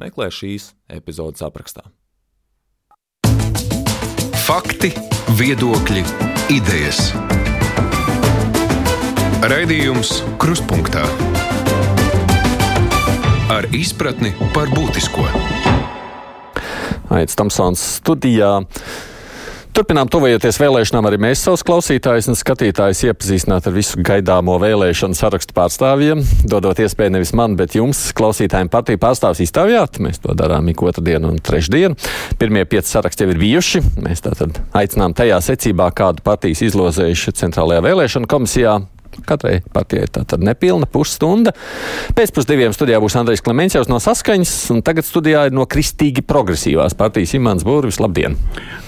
meklē šīs epizodes aprakstā. Fakti, viedokļi, idejas. Raidījums Kruspunkta ar izpratni par būtisko. Aits Tamsons studijā. Turpinām tuvojoties vēlēšanām, arī mēs savus klausītājus un skatītājus iepazīstināt ar visu gaidāmo vēlēšanu sarakstu pārstāvjiem, dodot iespēju nevis man, bet jums, klausītājiem, partiju pārstāvs izstāvjāt. Mēs to darām ik otru dienu un trešdienu. Pirmie pieci saraksti jau ir bijuši. Mēs tātad aicinām tajā secībā, kādu partijas izlozējuši Centrālajā vēlēšana komisijā. Katrai partijai tā tad nepilna pusstunda. Pēc pusdiviem studijā būs Andrejs Klimēns no saskaņas, un tagad studijā ir no Kristīgi progresīvās partijas Imants Būrvis. Labdien!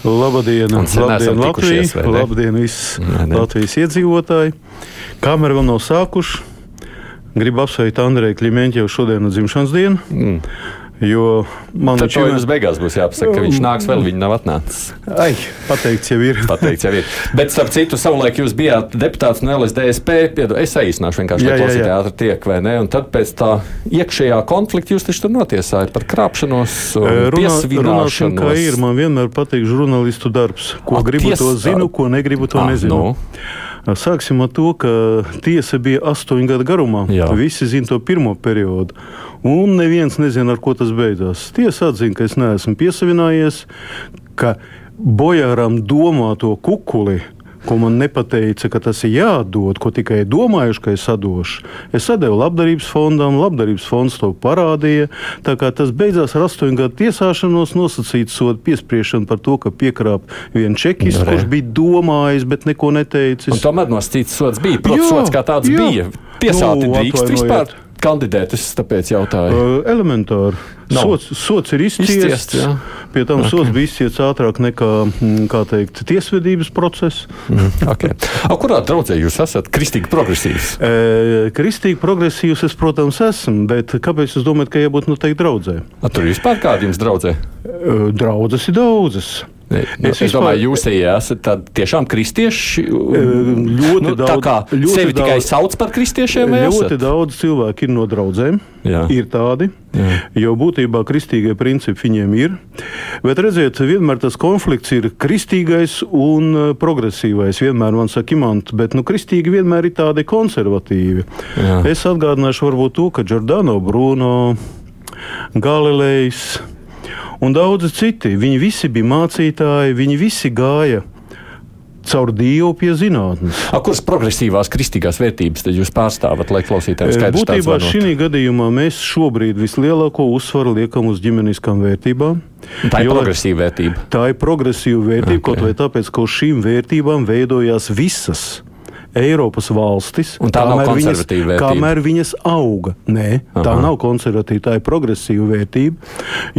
Labdien! Labdien, Latvija! Labdien, visi Latvijas iedzīvotāji! Kamera vēl nav sākuši. Gribu apsveikt Andreju Klimēņķevu šodien dzimšanas dienu. Mm. Jo man Tad vienmēr... jums beigās būs jāpasaka, ka viņš nāks vēl, viņa nav atnācis. Ai, pateikts jau ir. pateikts jau ir. Bet, starp citu, savulaik jūs bijāt deputāts no LSDSP, piedod, es aizsnāšu vienkārši, lai klausītāji ātri tiek, vai ne? Un tad pēc tā iekšējā konflikta jūs taču tur notiesājat par krāpšanos, piesvināšanu. Kā ir, man vienmēr patīk žurnālistu darbs. Ko A, gribu, ties... to zinu, ko negribu, to A, nezinu. Nu. Sāksim ar to, ka tiesa bija astoņu gadu garumā. Jā. Visi zina to pirmo periodu. Un neviens nezina, ar ko tas beidzās. Tiesa atzina, ka es neesmu piesavinājies, ka bojāram domāto kukuli ko man nepateica, ka tas ir jādod, ko tikai domājuši, ka es atdošu. Es devu labdarības fondam, labdarības fonds to parādīja. Tas beidzās ar astoņu gadu tiesāšanos, nosacīt sodu piespriešanu par to, ka piekrāp vienu čekistu, nu, kurš bija domājis, bet neko neteicis. Un tomēr nosacīts sods bija. Protams, sods kā tāds jā. bija. Tiesāti nu, drīkst vispār kandidēt? Es tāpēc jautāju. Uh, elementāri. No. Sots, sots ir izciests. izciests pie tam okay. sots bija izciests ātrāk nekā mm, teikt, tiesvedības process. Mm, okay. A, kurā draudzē jūs esat? Kristīgi progresīvs. E, kristīgi progresīvs es, protams, esmu, bet kāpēc jūs domājat, ka jābūt noteikti draudzē? A, tur vispār kādi jums draudzē? E, draudzes ir daudzas. Nu, es vispār... domāju, jūs esat tiešām kristieši. Ļoti nu, daudz. Tā kā ļoti sevi daudz, tikai sauc par kristiešiem. Ļoti esat? daudz cilvēku ir no draudzēm. Jā. Ir tādi, Jā. jo būtībā kristīgie principi viņiem ir. Bet redziet, vienmēr tas konflikts ir kristīgais un progresīvais. Vienmēr man saka, imants, bet nu, kristīgi vienmēr ir tādi konservatīvi. Jā. Es atgādināšu varbūt to, ka Giordano Bruno, Galilejs un daudzi citi. Viņi visi bija mācītāji, viņi visi gāja caur Dievu pie zinātnes. A, kuras progresīvās kristīgās vērtības jūs pārstāvat, lai klausītājiem skaidrs? Būtībā šī gadījumā mēs šobrīd vislielāko uzsvaru liekam uz ģimeniskām vērtībām. Tā ir progresīva vērtība. Tā ir progresīva vērtība, okay. kaut vai tāpēc, ka uz šīm vērtībām veidojās visas Eiropas valstis, un tā kamēr, viņas, vērtība. kamēr viņas auga. Nē, Aha. tā nav konservatīva, tā ir progresīva vērtība,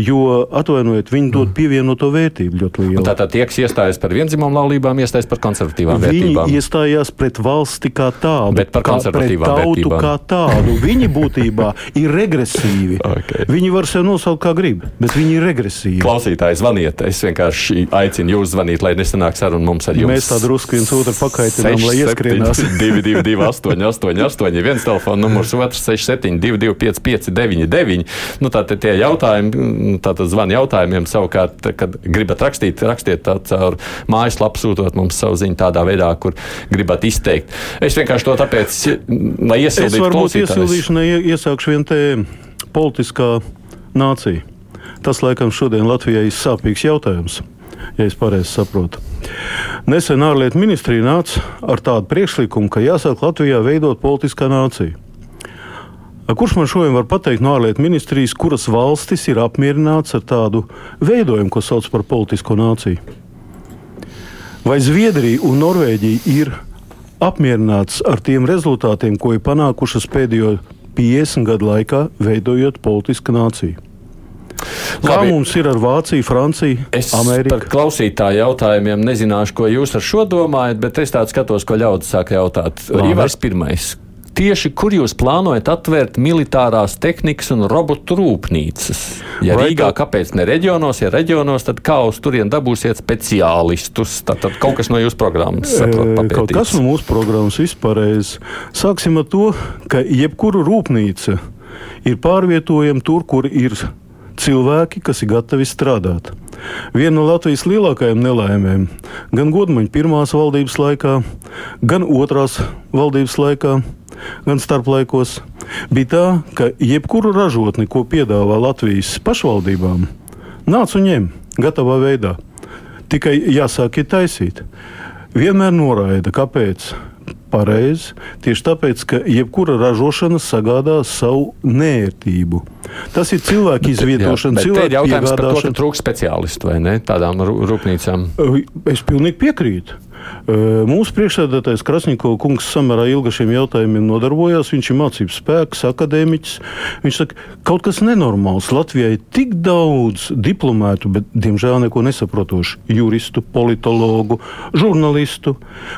jo, atvainojiet, viņi dod mm. pievienoto vērtību ļoti lielu. Tātad tie, kas iestājas par vienzimumu laulībām, iestājas par konservatīvām viņi vērtībām. Viņi iestājās pret valsti kā tādu, bet par konservatīvām kā, tautu vērtībām. kā tādu. Viņi būtībā ir regresīvi. okay. Viņi var sev nosaukt kā grib, bet viņi ir regresīvi. Klausītāji, zvaniet! Es vienkārši aicinu jūs zvanīt, lai nesanāk saruna mums ar jums. Mēs tā drusku viens otru pakaitinām, lai ieskrienā. 222, 888, viens telefona numurs, otrs 67, 225, 599. Nu, tātad tie jautājumi, tātad zvani jautājumiem savukārt, kad gribat rakstīt, rakstiet tā caur mājaslapu, sūtot mums savu ziņu tādā veidā, kur gribat izteikt. Es vienkārši to tāpēc, lai iesildītu. Es varbūt iesildīšanai iesākšu vienu te politiskā nācija. Tas, laikam, šodien Latvijai ir sāpīgs jautājums ja es pareizi saprotu. Nesen ārlietu ministrija nāca ar tādu priekšlikumu, ka jāsāk Latvijā veidot politiskā nācija. Kurš man šodien var pateikt no ārlietu ministrijas, kuras valstis ir apmierināts ar tādu veidojumu, ko sauc par politisko nāciju? Vai Zviedrija un Norvēģija ir apmierināts ar tiem rezultātiem, ko ir panākušas pēdējo 50 gadu laikā, veidojot politisku nāciju? Kā Labi. mums ir ar Vāciju, Franciju, es Ameriku? Par klausītāju jautājumiem nezināšu, ko jūs ar šo domājat, bet es tādu skatos, ko ļaudis sāk jautāt. Ivars pirmais. Tieši kur jūs plānojat atvērt militārās tehnikas un robotu rūpnīcas? Ja Vai Rīgā, tā... kāpēc ne reģionos? Ja reģionos, tad kā uz turien dabūsiet speciālistus? Tad, tad kaut kas no jūsu programmas. Saprot, kaut kas no mūsu programmas vispārējais. Sāksim ar to, ka jebkura rūpnīca ir pārvietojama tur, kur ir cilvēki, kas ir gatavi strādāt. Viena no Latvijas lielākajām nelaimēm, gan Godmaņa pirmās valdības laikā, gan otrās valdības laikā, gan starplaikos, bija tā, ka jebkuru ražotni, ko piedāvā Latvijas pašvaldībām, nāc un ņem gatavā veidā. Tikai jāsāk ir taisīt. Vienmēr noraida, kāpēc pareizi. Tieši tāpēc, ka jebkura ražošana sagādā savu nērtību. Tas ir cilvēku izvietošana, cilvēku piegādāšana. Par to, ka trūkst speciālistu vai ne tādām rūpnīcām? Es pilnīgi piekrītu. Mūsu priekšsēdētājs Krasņikovs kungs samērā ilgi šiem jautājumiem nodarbojās. Viņš ir mācību spēks, akadēmiķis. Viņš saka, kaut kas nenormāls. Latvijai ir tik daudz diplomātu, bet diemžēl neko nesaprotošu juristu, politologu, žurnālistu.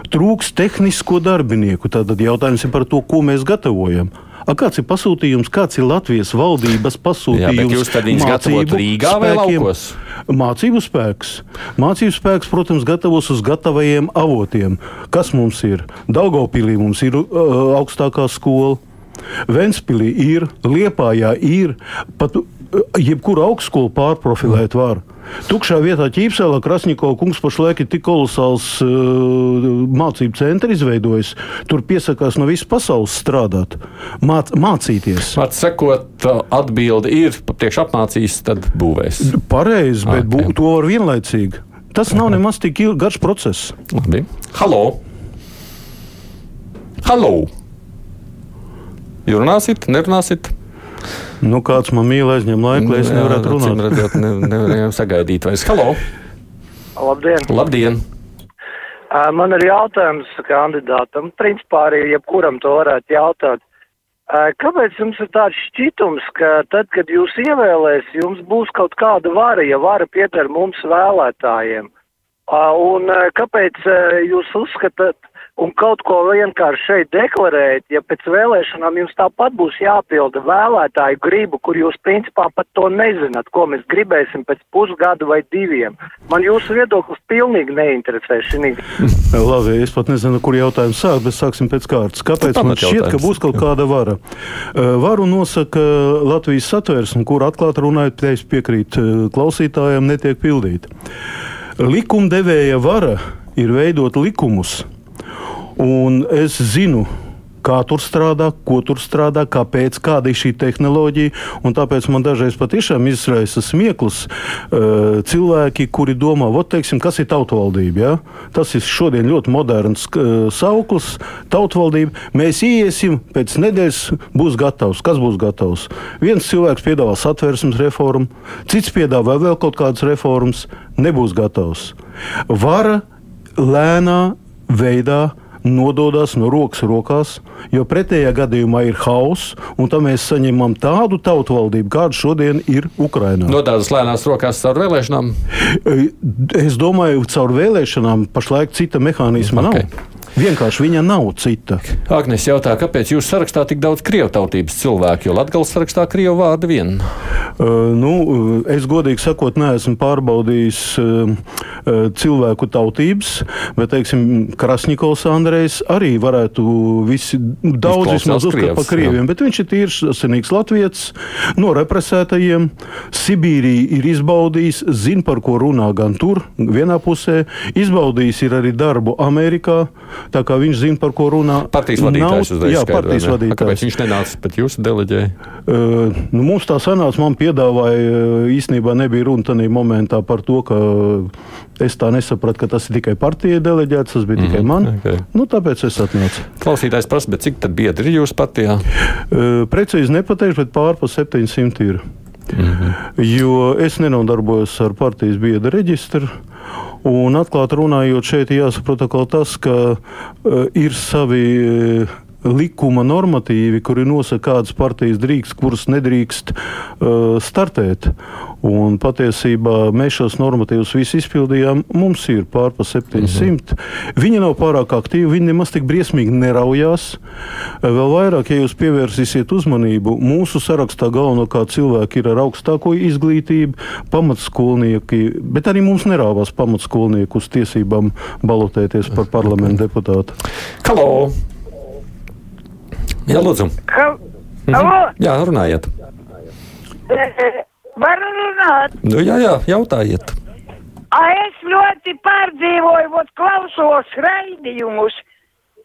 Trūks tehnisko darbinieku. Tātad jautājums ir par to, ko mēs gatavojam. A, kāds ir pasūtījums, kāds ir Latvijas valdības pasūtījums? Jā, jūs tad viņus gatavot Rīgā vai laukos? Mācību spēks. Mācību spēks, protams, gatavos uz gatavajiem avotiem. Kas mums ir? Daugopilī mums ir uh, augstākā skola. Ventspīlī ir, Liepājā ir, pat jebkuru augstskolu pārprofilēt var. Tukšā vietā ķīpselā Krasņiko kungs pašlaik ir tik kolosāls uh, mācību centrs izveidojis. Tur piesakās no visas pasaules strādāt, māc, mācīties. Vārds sakot, atbildi ir, priekš apmācīs, tad būvēs. Pareizi, bet ah, bū, to var vienlaicīgi. Tas nav nemaz tik garš process. Labi. Halo! Halo! Jūs runāsit, nerunāsit? Nu, kāds man mīl aizņem laiku, lai es nevarētu runāt. Redzot, ne, nevarējām sagaidīt vairs. Halo! Labdien! Labdien. Man ir jautājums kandidātam. Principā arī jebkuram to varētu jautāt. Kāpēc jums ir tāds šķitums, ka tad, kad jūs ievēlēs, jums būs kaut kāda vara, ja vara pieder mums vēlētājiem? Un kāpēc jūs uzskatāt, un kaut ko vienkārši šeit deklarēt, ja pēc vēlēšanām jums tāpat būs jāpilda vēlētāju gribu, kur jūs principā pat to nezināt, ko mēs gribēsim pēc pusgada vai diviem. Man jūsu viedoklis pilnīgi neinteresē šī. Labi, es pat nezinu, kur jautājums sākt, bet sāksim pēc kārtas. Kāpēc man šķiet, jautājums. ka būs kaut kāda vara? Varu nosaka Latvijas satversme, kur atklāti runājot, es piekrītu klausītājiem, netiek pildīta. Likumdevēja vara ir veidot likumus, Un es zinu, kā tur strādā, ko tur strādā, kāpēc, kāda ir šī tehnoloģija. Tāpēc man dažreiz patiešām izraisa smieklus uh, cilvēki, kuri domā, teiksim, kas ir tautvaldība. Ja? Tas ir šodien ļoti moderns uh, sauklis, tautvaldība. Mēs iesim, pēc nedēļas būs gatavs. Kas būs gatavs? Viens cilvēks piedāvā satversmes reformu, cits piedāvā vēl kaut kādas reformas, nebūs gatavs. Vara lēnā veidā nododas no rokas rokās, jo pretējā gadījumā ir hauss, un tad mēs saņemam tādu tautu valdību, kāda šodien ir Ukrainā. Nododas lēnās rokās caur vēlēšanām? Es domāju, caur vēlēšanām pašlaik cita mehānisma okay. nav. Vienkārši viņa nav cita. Agnēs jautā, kāpēc jūs sarakstā tik daudz krievu tautības cilvēku, jo Latvijas sarakstā krievu vārdu vien? Uh, nu, es godīgi sakot, neesmu pārbaudījis uh, cilvēku tautības, bet, teiksim, Krasņikovs Andrejs arī varētu visi daudz vismaz uzskatīt par krieviem, jā. bet viņš ir tīrs senīgs latviets no represētajiem. Sibīrija ir izbaudījis, zina, par ko runā gan tur, vienā pusē, izbaudījis ir arī darbu Amerikā. Tā kā viņš zina, par ko runā. Partijas vadītājs uzreiz. Jā, partijas ne? vadītājs. Kāpēc viņš nenāca pat jūsu deleģēji? Uh, nu, mums tā sanāca, man piedāvāja, īstenībā nebija runa tajā momentā par to, ka es tā nesapratu, ka tas ir tikai partijai deleģēts, tas bija mm -hmm. tikai man. Okay. Nu, tāpēc es atnācu. Klausītājs prasa, cik tad biedri ir jūsu partijā? Uh, precīzi nepateikšu, bet pārpa 700 ir. -hmm. Jo es nenodarbojos ar partijas biedru reģistru. Un atklāti runājot, šeit jāsaprot tas, ka uh, ir savi uh, likuma normatīvi, kuri nosaka, kādas partijas drīkst, kuras nedrīkst uh, startēt. Un patiesībā mēs šos normatīvus visus izpildījām. Mums ir pārpa 700. Mhm. Viņi nav pārāk aktīvi, viņi nemaz tik briesmīgi neraujās. Vēl vairāk, ja jūs pievērsīsiet uzmanību, mūsu sarakstā galvenokārt cilvēki ir ar augstāko izglītību, pamatskolnieki, bet arī mums nerāvās pamatskolnieku uz tiesībām balotēties par parlamentu deputātu. Halo! Jā, lūdzu. Mhm. Jā, runājiet. Varu runāt? Nu, jā, jā, jautājiet. A, es ļoti pārdzīvoju, ot klausos raidījumus,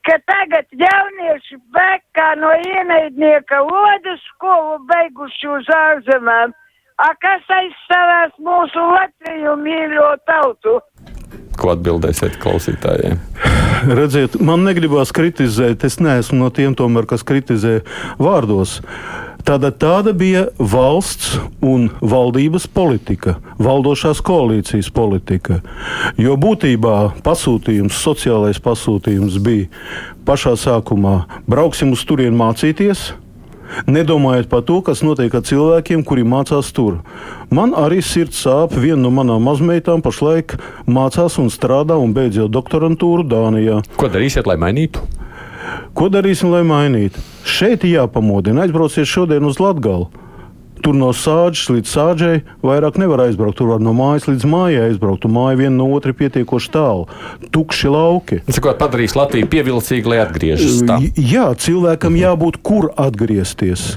ka tagad jaunieši bekā no ienaidnieka lodas skolu beiguši uz ārzemēm. A, kas aizstāvēs mūsu Latviju mīļo tautu? Ko atbildēsiet klausītājiem? Redziet, man negribās kritizēt, es neesmu no tiem, tomēr, kas kritizē vārdos. Tāda, tāda bija valsts un valdības politika, valdošās koalīcijas politika. Jo būtībā pasūtījums, sociālais pasūtījums bija pašā sākumā: brauksim uz turieni mācīties, nedomājot par to, kas notiek ar cilvēkiem, kuri mācās tur. Man arī sirds sāp. Viena no manām mazmeitām pašlaik mācās un strādā un beidz jau doktorantūru Dānijā. Ko darīsiet, lai mainītu? Ko darīsim, lai mainītu? Šeit jāpamodina. Aizbrauciet šodien uz Latgali. Tur no sāģes līdz sāģei vairāk nevar aizbraukt. Tur var no mājas līdz mājai aizbraukt. Māja viena no otras pietiekoši tālu. Tukši lauki. Tas padarīs Latviju pievilcīgu, lai atgriežas. Tā. Jā, cilvēkam jābūt kur atgriezties.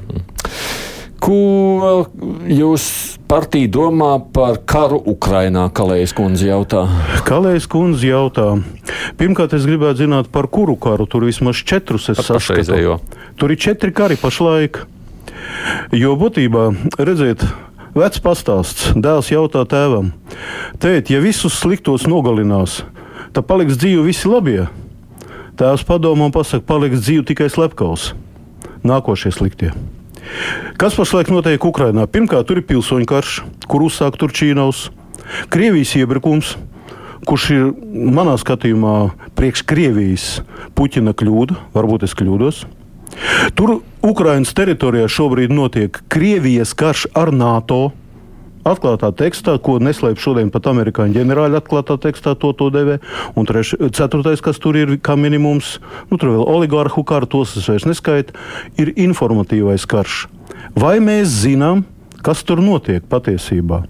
Ko jūs partija domā par karu Ukrajinā? Kalējas kundze jautā. Kalējas kundze jautā. Pirmkārt, es gribētu zināt, par kuru karu tur vismaz četrus es saskatu. Tur ir četri kari pašlaik. Jo būtībā, redziet, vecs pastāsts, dēls jautā tēvam, tēt, ja visus sliktos nogalinās, tad paliks dzīvi visi labie. Tēvs padomā un pasaka, paliks dzīvi tikai slepkavs. Nākošie sliktie. Kas pašlaik notiek Ukrajinā? Pirmkārt, tur ir pilsoņu karš, kur uzsāk Turčīnaus, Krievijas iebrukums, kurš ir manā skatījumā priekš Krievijas Puķina kļūda, varbūt es kļūdos. Tur Ukraiņas teritorijā šobrīd notiek Krievijas karš ar NATO. Atklātā tekstā, ko neslēpj šodien pat amerikāņu ģenerāļi, atklātā tekstā to, to devē. Un treš, ceturtais, kas tur ir kā minimums, nu, tur vēl oligārhu karu, tos es vairs neskaitu, ir informatīvais karš. Vai mēs zinām, kas tur notiek patiesībā.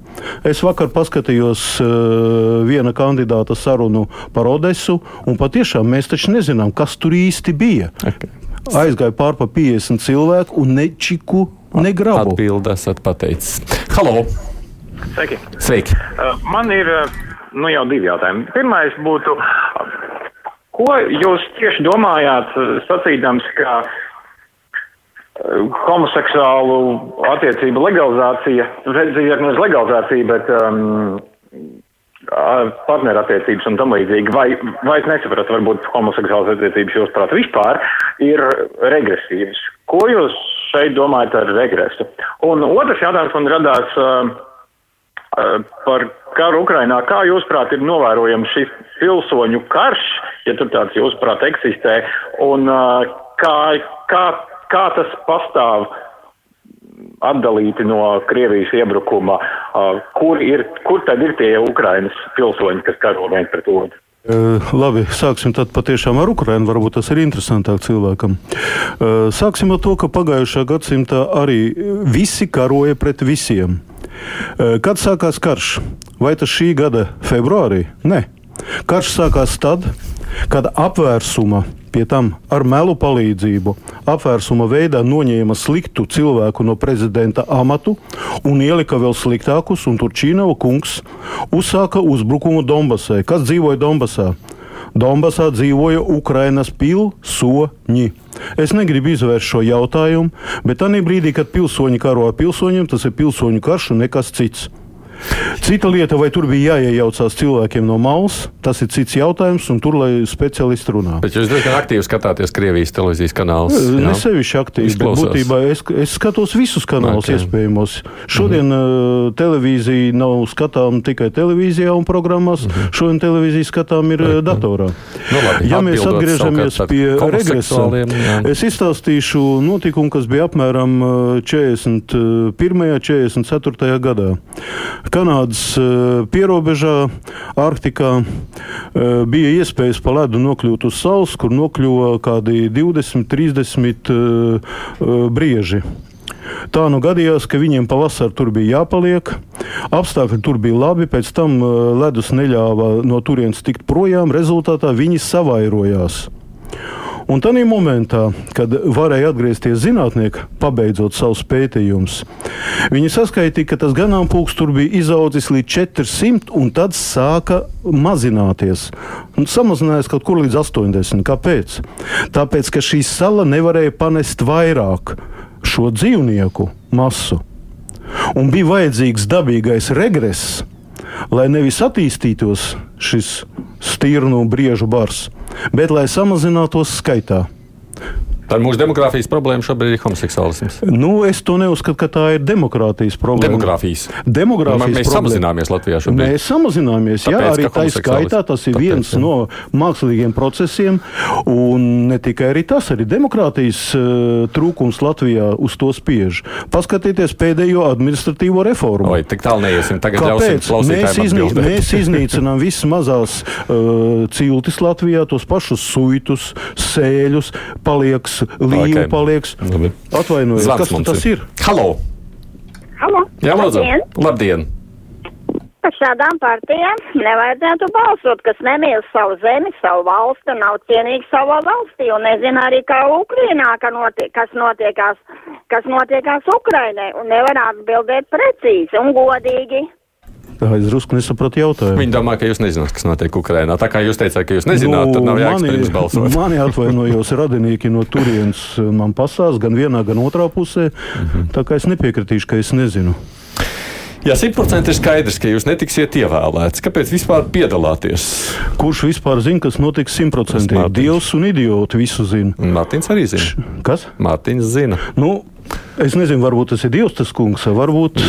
Es vakar paskatījos uh, viena kandidāta sarunu par Odesu, un patiešām mēs taču nezinām, kas tur īsti bija. Okay aizgāja pār pa 50 cilvēku un ne čiku, ne grabu. Atbildes esat pateicis. Halo! Sveiki! Sveiki. Uh, man ir uh, nu, jau divi jautājumi. Pirmais būtu, ko jūs tieši domājāt, uh, sacīdams, ka homoseksuālu attiecību legalizācija, redziet, nevis legalizācija, bet um, partnerattiecības un tam līdzīgi, vai, vai es nesapratu, varbūt homoseksuālas attiecības jūs prāt vispār ir regresīvas. Ko jūs šeit domājat ar regresu? Un otrs jautājums man radās uh, uh, par karu Ukrainā. Kā jūs prāt ir novērojams šis pilsoņu karš, ja tur tāds jūs prāt eksistē, un uh, kā, kā, kā tas pastāv? Atdalīti no Krievijas iebrukuma, kur, ir, kur tad ir tie Ukrainas pilsoņi, kas karo viens pret otru? Uh, labi, sāksim tad patiešām ar Ukrajinu. Varbūt tas ir interesantāk cilvēkam. Uh, sāksim ar to, ka pagājušā gadsimta arī visi karoja pret visiem. Uh, kad sākās karš? Vai tas šī gada februārī? Nē. Karš sākās tad, kad apvērsuma pie tam ar melu palīdzību apvērsuma veidā noņēma sliktu cilvēku no prezidenta amatu un ielika vēl sliktākus, un tur Čīnava kungs uzsāka uzbrukumu Donbasai. Kas dzīvoja Donbasā? Donbasā dzīvoja Ukrainas pilsoņi. Es negribu izvērst šo jautājumu, bet tajā brīdī, kad pilsoņi karo ar pilsoņiem, tas ir pilsoņu karš un nekas cits. Cita lieta, vai tur bija jāiejaucās cilvēkiem no malas, tas ir cits jautājums, un tur lai speciālisti runā. Bet jūs diezgan aktīvi skatāties Krievijas televīzijas kanālus. Ne sevišķi aktīvi, bet būtībā es, es skatos visus kanālus okay. iespējamos. Šodien mm -hmm. televīzija nav skatām tikai televīzijā un programmās, mm -hmm. šodien televīzija skatām ir mm -hmm. datorā. Nu, labi, ja mēs atgriežamies pie regresa, es izstāstīšu notikumu, kas bija apmēram 41. 44. gadā. Kanādas pierobežā, Arktikā, bija iespējas pa ledu nokļūt uz saules, kur nokļuva kādi 20, 30 brieži. Tā nu gadījās, ka viņiem pavasarī tur bija jāpaliek. Apstākļi tur bija labi, pēc tam ledus neļāva no turienes tikt projām. Rezultātā viņi savairojās. Un tādā momentā, kad varēja atgriezties zinātnieki, pabeidzot savus pētījumus, viņi saskaitīja, ka tas ganāmpulks tur bija izaudzis līdz 400, un tad sāka mazināties. Un samazinājās kaut kur līdz 80. Kāpēc? Tāpēc, ka šī sala nevarēja panest vairāk šo dzīvnieku masu. Un bija vajadzīgs dabīgais regress, lai nevis attīstītos šis stirnu briežu bars, bet lai samazinātos skaitā. Tā mūsu demogrāfijas problēma šobrīd ir homoseksuālisms. Nu, es to neuzskatu, ka tā ir demokrātijas problēma. Demogrāfijas. Demogrāfijas nu, mēs problēma. samazināmies Latvijā šobrīd. Mēs samazināmies, Tāpēc, jā, arī tā skaitā tas ir Tāpēc, viens jā. no mākslīgiem procesiem, un ne tikai arī tas, arī demokrātijas uh, trūkums Latvijā uz to spiež. Paskatieties pēdējo administratīvo reformu. Oi, tik tālu neiesim. Tagad Kāpēc? Mēs, iznī, mēs iznīcinām visas mazās uh, ciltis Latvijā, tos pašus suitus, sēļus, palieks līnija okay. paliek. Atvainojos, kas tas ir? Halo! Halo. Jā, lūdzu! Labdien! Labdien. Par šādām partijām nevajadzētu balsot, kas nemīl savu zemi, savu valsti un nav cienīgi savā valstī un nezina arī, kā Ukrainā, ka notiek, kas notiekās, kas notiekās Ukrainai un nevar atbildēt precīzi un godīgi. Es drusku nesapratu jautājumu. Viņi domā, ka jūs nezināt, kas notiek Ukrajinā. Tā kā jūs teicāt, ka jūs nezināt, nu, tad nav jāatcerās balsot. Mani atvainojos radinieki no turienes man pasās gan vienā, gan otrā pusē. -hmm. Tā kā es nepiekritīšu, ka es nezinu. Jā, simtprocentīgi ir skaidrs, ka jūs netiksiet ievēlēts. Kāpēc vispār piedalāties? Kurš vispār zina, kas notiks simtprocentīgi? Dievs un idioti visu zina. Mārtiņš arī zina. Kas? Mārtiņš zina. Nu, Es nezinu, varbūt tas ir Dievs, tas kungs, varbūt.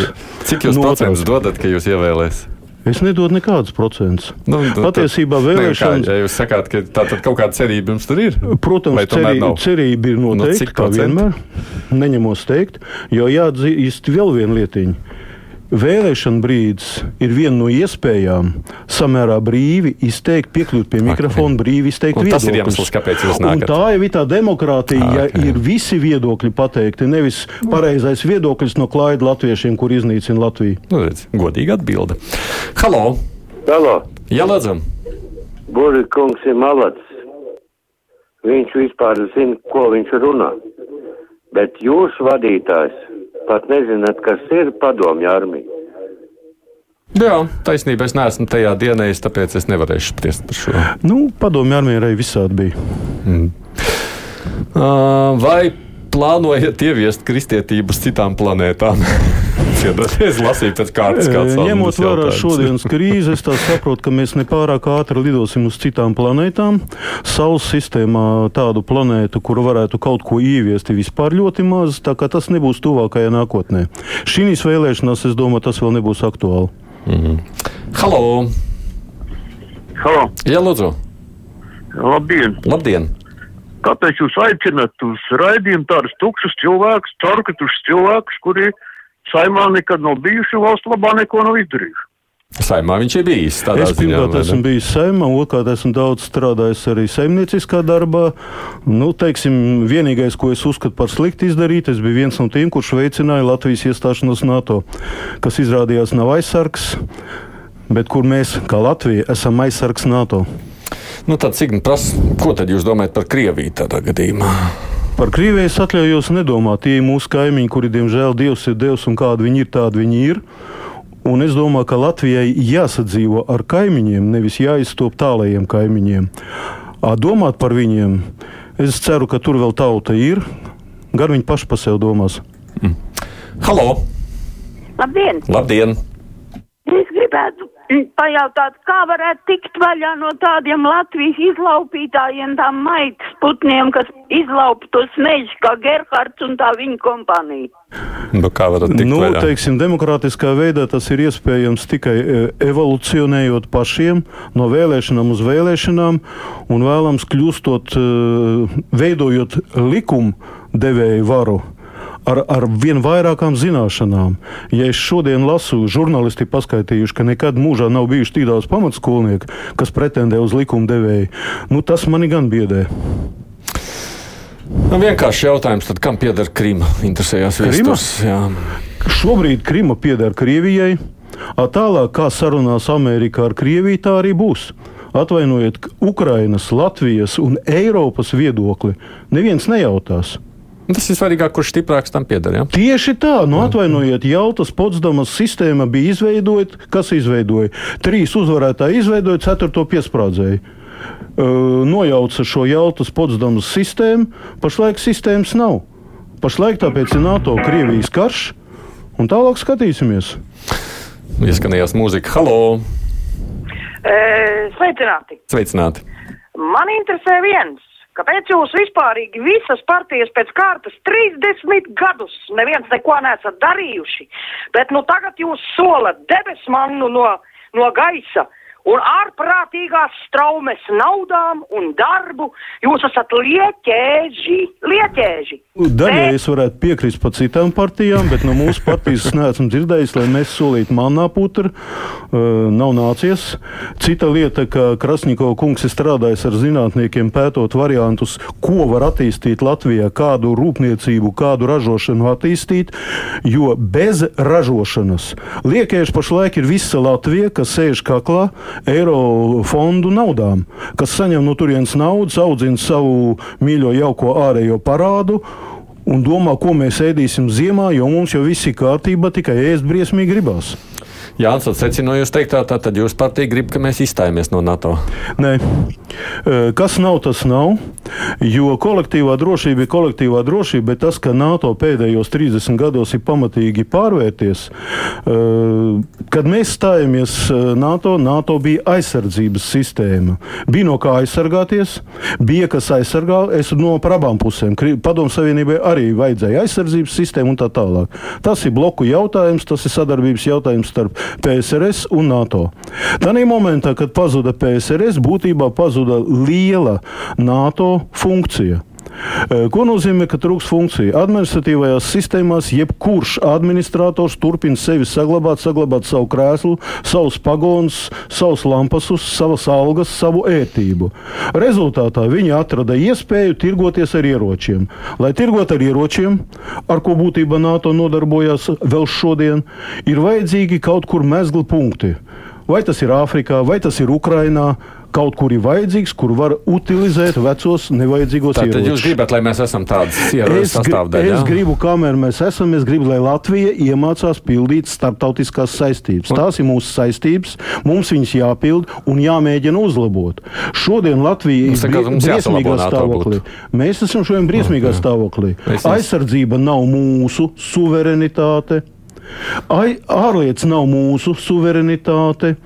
Cik jūs no procentus dodat, ka jūs ievēlēsiet? Es nedodu nekādus procentus. Nu, nu, Patiesībā vēlēšanas. Ne, kā, ja jūs sakāt, ka tā tad kaut kāda cerība jums tur ir? Protams, cerī, cerība ir noteikti, no kā vienmēr. Neņemos teikt, jo jāatzīst vēl vienu lietiņu. Vēlēšana brīdis ir viena no iespējām samērā brīvi izteikt, piekļūt pie mikrofona, okay. brīvi izteikt viedokļus. Tas ir iemesls, kāpēc jūs nākat. Un tā jau ir tā demokrātija, okay. ja ir visi viedokļi pateikti, nevis pareizais viedoklis no klaida latviešiem, kur iznīcina Latviju. Nu, redz, godīga atbilde. Halo! Halo! Jā, lūdzam! Burri kungs ir malacis. Viņš vispār zina, ko viņš runā. Bet jūsu vadītājs pat nezināt, kas ir padomju armija. Jā, taisnība. Es neesmu tajā dienā, tāpēc es nevarēšu spriest par šo. Nu, padomju armija arī visādi bija. Mm. Uh, vai plānojat ieviest kristietību uz citām planētām? Es lasīju pēc kārtas, kāds ir. Ņemot vērā šodienas krīzi, es saprotu, ka mēs nepārāk ātri lidosim uz citām planētām. Saules sistēmā tādu planētu, kuru varētu kaut ko ieviest, ir vispār ļoti maz, tā kā tas nebūs tuvākajā nākotnē. Šīs vēlēšanās, es domāju, tas vēl nebūs aktuāli. Mm -hmm. Halo! Halo! Jā, lūdzu! Labdien! Labdien. Kāpēc jūs aicināt uz raidījumu tādus tukšus cilvēkus, caurkatušus cilvēkus, kuri saimā nekad nav bijuši valsts labā neko nav izdarījuši? Saimā viņš ir bijis. Es pirmkārt esmu bijis saimā, otrkārt esmu daudz strādājis arī saimnieciskā darbā. Nu, teiksim, vienīgais, ko es uzskatu par slikti izdarīt, es biju viens no tiem, kurš veicināja Latvijas iestāšanos NATO, kas izrādījās nav aizsargs, bet kur mēs, kā Latvija, esam aizsargs NATO. Nu, tad, Signi, pras, ko tad jūs domājat par Krieviju tādā gadījumā? Par Krieviju es atļaujos nedomāt. Tie ir mūsu kaimiņi, kuri, diemžēl, Dievs ir Dievs un kādi viņi ir, tādi viņi ir. Un es domāju, ka Latvijai jāsadzīvo ar kaimiņiem, nevis jāizstop tālajiem kaimiņiem. Domāt par viņiem, es ceru, ka tur vēl tauta ir. Gar viņi paši par sevi domās. Mm. Halo! Labdien! Labdien. Es gribētu pajautāt, kā varētu tikt vaļā no tādiem Latvijas izlaupītājiem, tām maitas putniem, kas izlaupa tos mežus, kā Gerhards un tā viņa kompānija. Nu, kā varat tikt nu, vaļā? teiksim, demokrātiskā veidā tas ir iespējams tikai e, evolucionējot pašiem no vēlēšanām uz vēlēšanām un vēlams kļūstot, e, veidojot likumu devēju varu ar, ar vien vairākām zināšanām. Ja es šodien lasu, žurnālisti paskaitījuši, ka nekad mūžā nav bijuši tik daudz pamatskolnieku, kas pretendē uz likumdevēju, nu, tas mani gan biedē. Nu, vienkārši jautājums, tad, kam pieder Krima? Interesējās. Jā. Šobrīd Krima pieder Krievijai. A tālāk, kā sarunās Amerikā ar Krieviju, tā arī būs. Atvainojiet, Ukrainas, Latvijas un Eiropas viedokli neviens nejautās. Tas ir svarīgāk, kurš stiprāks tam pieder. Ja? Tieši tā, nu atvainojiet, Jautas Potsdamas sistēma bija izveidota. Kas izveidoja? Trīs uzvarētāji izveidoja, ceturto piesprādzēju. Uh, nojauca šo Jautas Potsdamas sistēmu. Pašlaik sistēmas nav. Pašlaik tāpēc ir NATO Krievijas karš, un tālāk skatīsimies. Ieskanējās mūzika. Halo! E, sveicināti! Sveicināti! Man interesē viens. Kāpēc jūs vispārīgi visas partijas pēc kārtas 30 gadus neviens neko nesat darījuši, bet nu tagad jūs solat debesmannu no, no gaisa un ārprātīgās straumes naudām un darbu. Jūs esat lieķēži, lieķēži. Daļai es varētu piekrist par citām partijām, bet no mūsu partijas es neesmu dzirdējis, lai mēs solītu manā putra. Uh, nav nācies. Cita lieta, ka Krasņiko kungs ir strādājis ar zinātniekiem, pētot variantus, ko var attīstīt Latvijā, kādu rūpniecību, kādu ražošanu attīstīt, jo bez ražošanas liekēši pašlaik ir visa Latvija, kas sēž kaklā eiro fondu naudām, kas saņem no turienes naudas, audzina savu mīļo jauko ārējo parādu. Un domā, ko mēs ēdīsim ziemā, jo mums jau viss ir kārtībā, tikai ēst briesmīgi gribās. Jā, tad secināju, jūs teiktā, tā, tad jūs partija grib, ka mēs izstājamies no NATO. Nē, kas nav, tas nav. Jo kolektīvā drošība ir kolektīvā drošība, bet tas, ka NATO pēdējos 30 gados ir pamatīgi pārvērties, kad mēs stājāmies NATO, NATO bija aizsardzības sistēma. Bija no kā aizsargāties, bija kas aizsargā, es no par abām pusēm. Padomu Savienībai arī vajadzēja aizsardzības sistēmu un tā tālāk. Tas ir bloku jautājums, tas ir sadarbības jautājums starp PSRS un NATO. Tanī momentā, kad pazuda PSRS, būtībā pazuda liela NATO funkcija. Ko nozīmē, ka trūks funkcija? Administratīvajās sistēmās jebkurš administrators turpina sevi saglabāt, saglabāt savu krēslu, savus pagonus, savus lampasus, savas algas, savu ētību. Rezultātā viņi atrada iespēju tirgoties ar ieročiem. Lai tirgot ar ieročiem, ar ko būtībā NATO nodarbojās vēl šodien, ir vajadzīgi kaut kur mezgli punkti. Vai tas ir Āfrikā, vai tas ir Ukrainā, kaut kur ir vajadzīgs, kur var utilizēt vecos nevajadzīgos ieročus. Tad jūs gribat, lai mēs esam tādas ieroču sastāvdaļa? Es gribu, kamēr mēs esam, es gribu, lai Latvija iemācās pildīt starptautiskās saistības. Tās ir mūsu saistības, mums viņas jāpild un jāmēģina uzlabot. Šodien Latvija ir brie briesmīgā stāvoklī. Mēs esam šodien briesmīgā stāvoklī. Aizsardzība nav mūsu suverenitāte. Ai, ārlietas nav mūsu suverenitāte.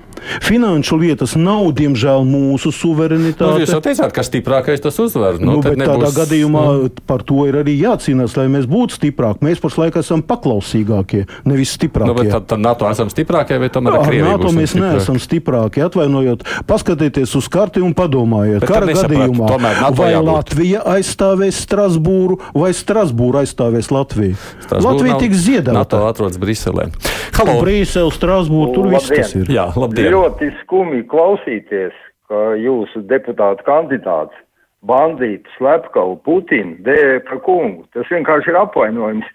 Finanšu lietas nav, diemžēl, mūsu suverenitāte. Nu, jūs jau teicāt, ka stiprākais tas uzvar. Nu, nu, nebūs... Tādā gadījumā nu. par to ir arī jācīnās, lai mēs būtu stiprāki. Mēs pašlaik esam paklausīgākie, nevis stiprākie. Nu, tad, tad NATO esam stiprākie vai tomēr ar Krieviju? NATO mēs stiprāki? neesam stiprāki. Atvainojot, paskatieties uz karti un padomājiet, kara gadījumā, vai jābūt. Latvija aizstāvēs Strasbūru vai Strasbūra aizstāvēs Latviju. Strasbūra Latvija tiks ziedāta. NATO atrodas Briselē. Halo! Brīsele, Strasbūra, tur viss tas ir. Jā, labdien! Ļoti skumji klausīties, ka jūsu deputāta kandidāts bandītu, slepkavu, Putinu dēvē par kungu. Tas vienkārši ir apvainojums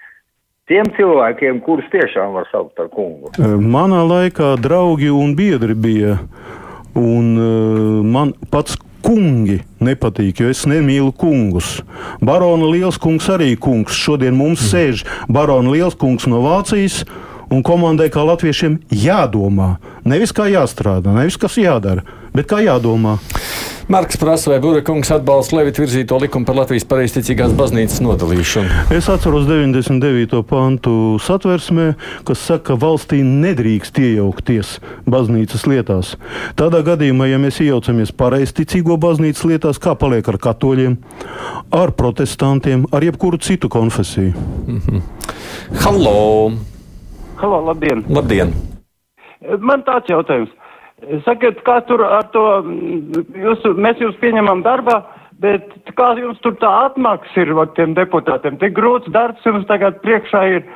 tiem cilvēkiem, kurus tiešām var saukt par kungu. Manā laikā draugi un biedri bija, un uh, man pats kungi nepatīk, jo es nemīlu kungus. Barona Lielskungs arī kungs. Šodien mums mm. sēž Barona Lielskungs no Vācijas un komandai kā latviešiem jādomā. Nevis kā jāstrādā, nevis kas jādara, bet kā jādomā. Marks prasa, vai Burekungs atbalsta Levita virzīto likumu par Latvijas pareizticīgās baznīcas nodalīšanu. Es atceros 99. pantu satversmē, kas saka, ka valstī nedrīkst iejaukties baznīcas lietās. Tādā gadījumā, ja mēs iejaucamies pareizticīgo baznīcas lietās, kā paliek ar katoļiem, ar protestantiem, ar jebkuru citu konfesiju. Mm -hmm. Halo! Halo, labdien! labdien. Man tāds jautājums. Sakiet, kā tur ar to, jūs, mēs jūs pieņemam darbā, bet kā jums tur tā atmaksa ir ar tiem deputātiem? Tik grūts darbs jums tagad priekšā ir,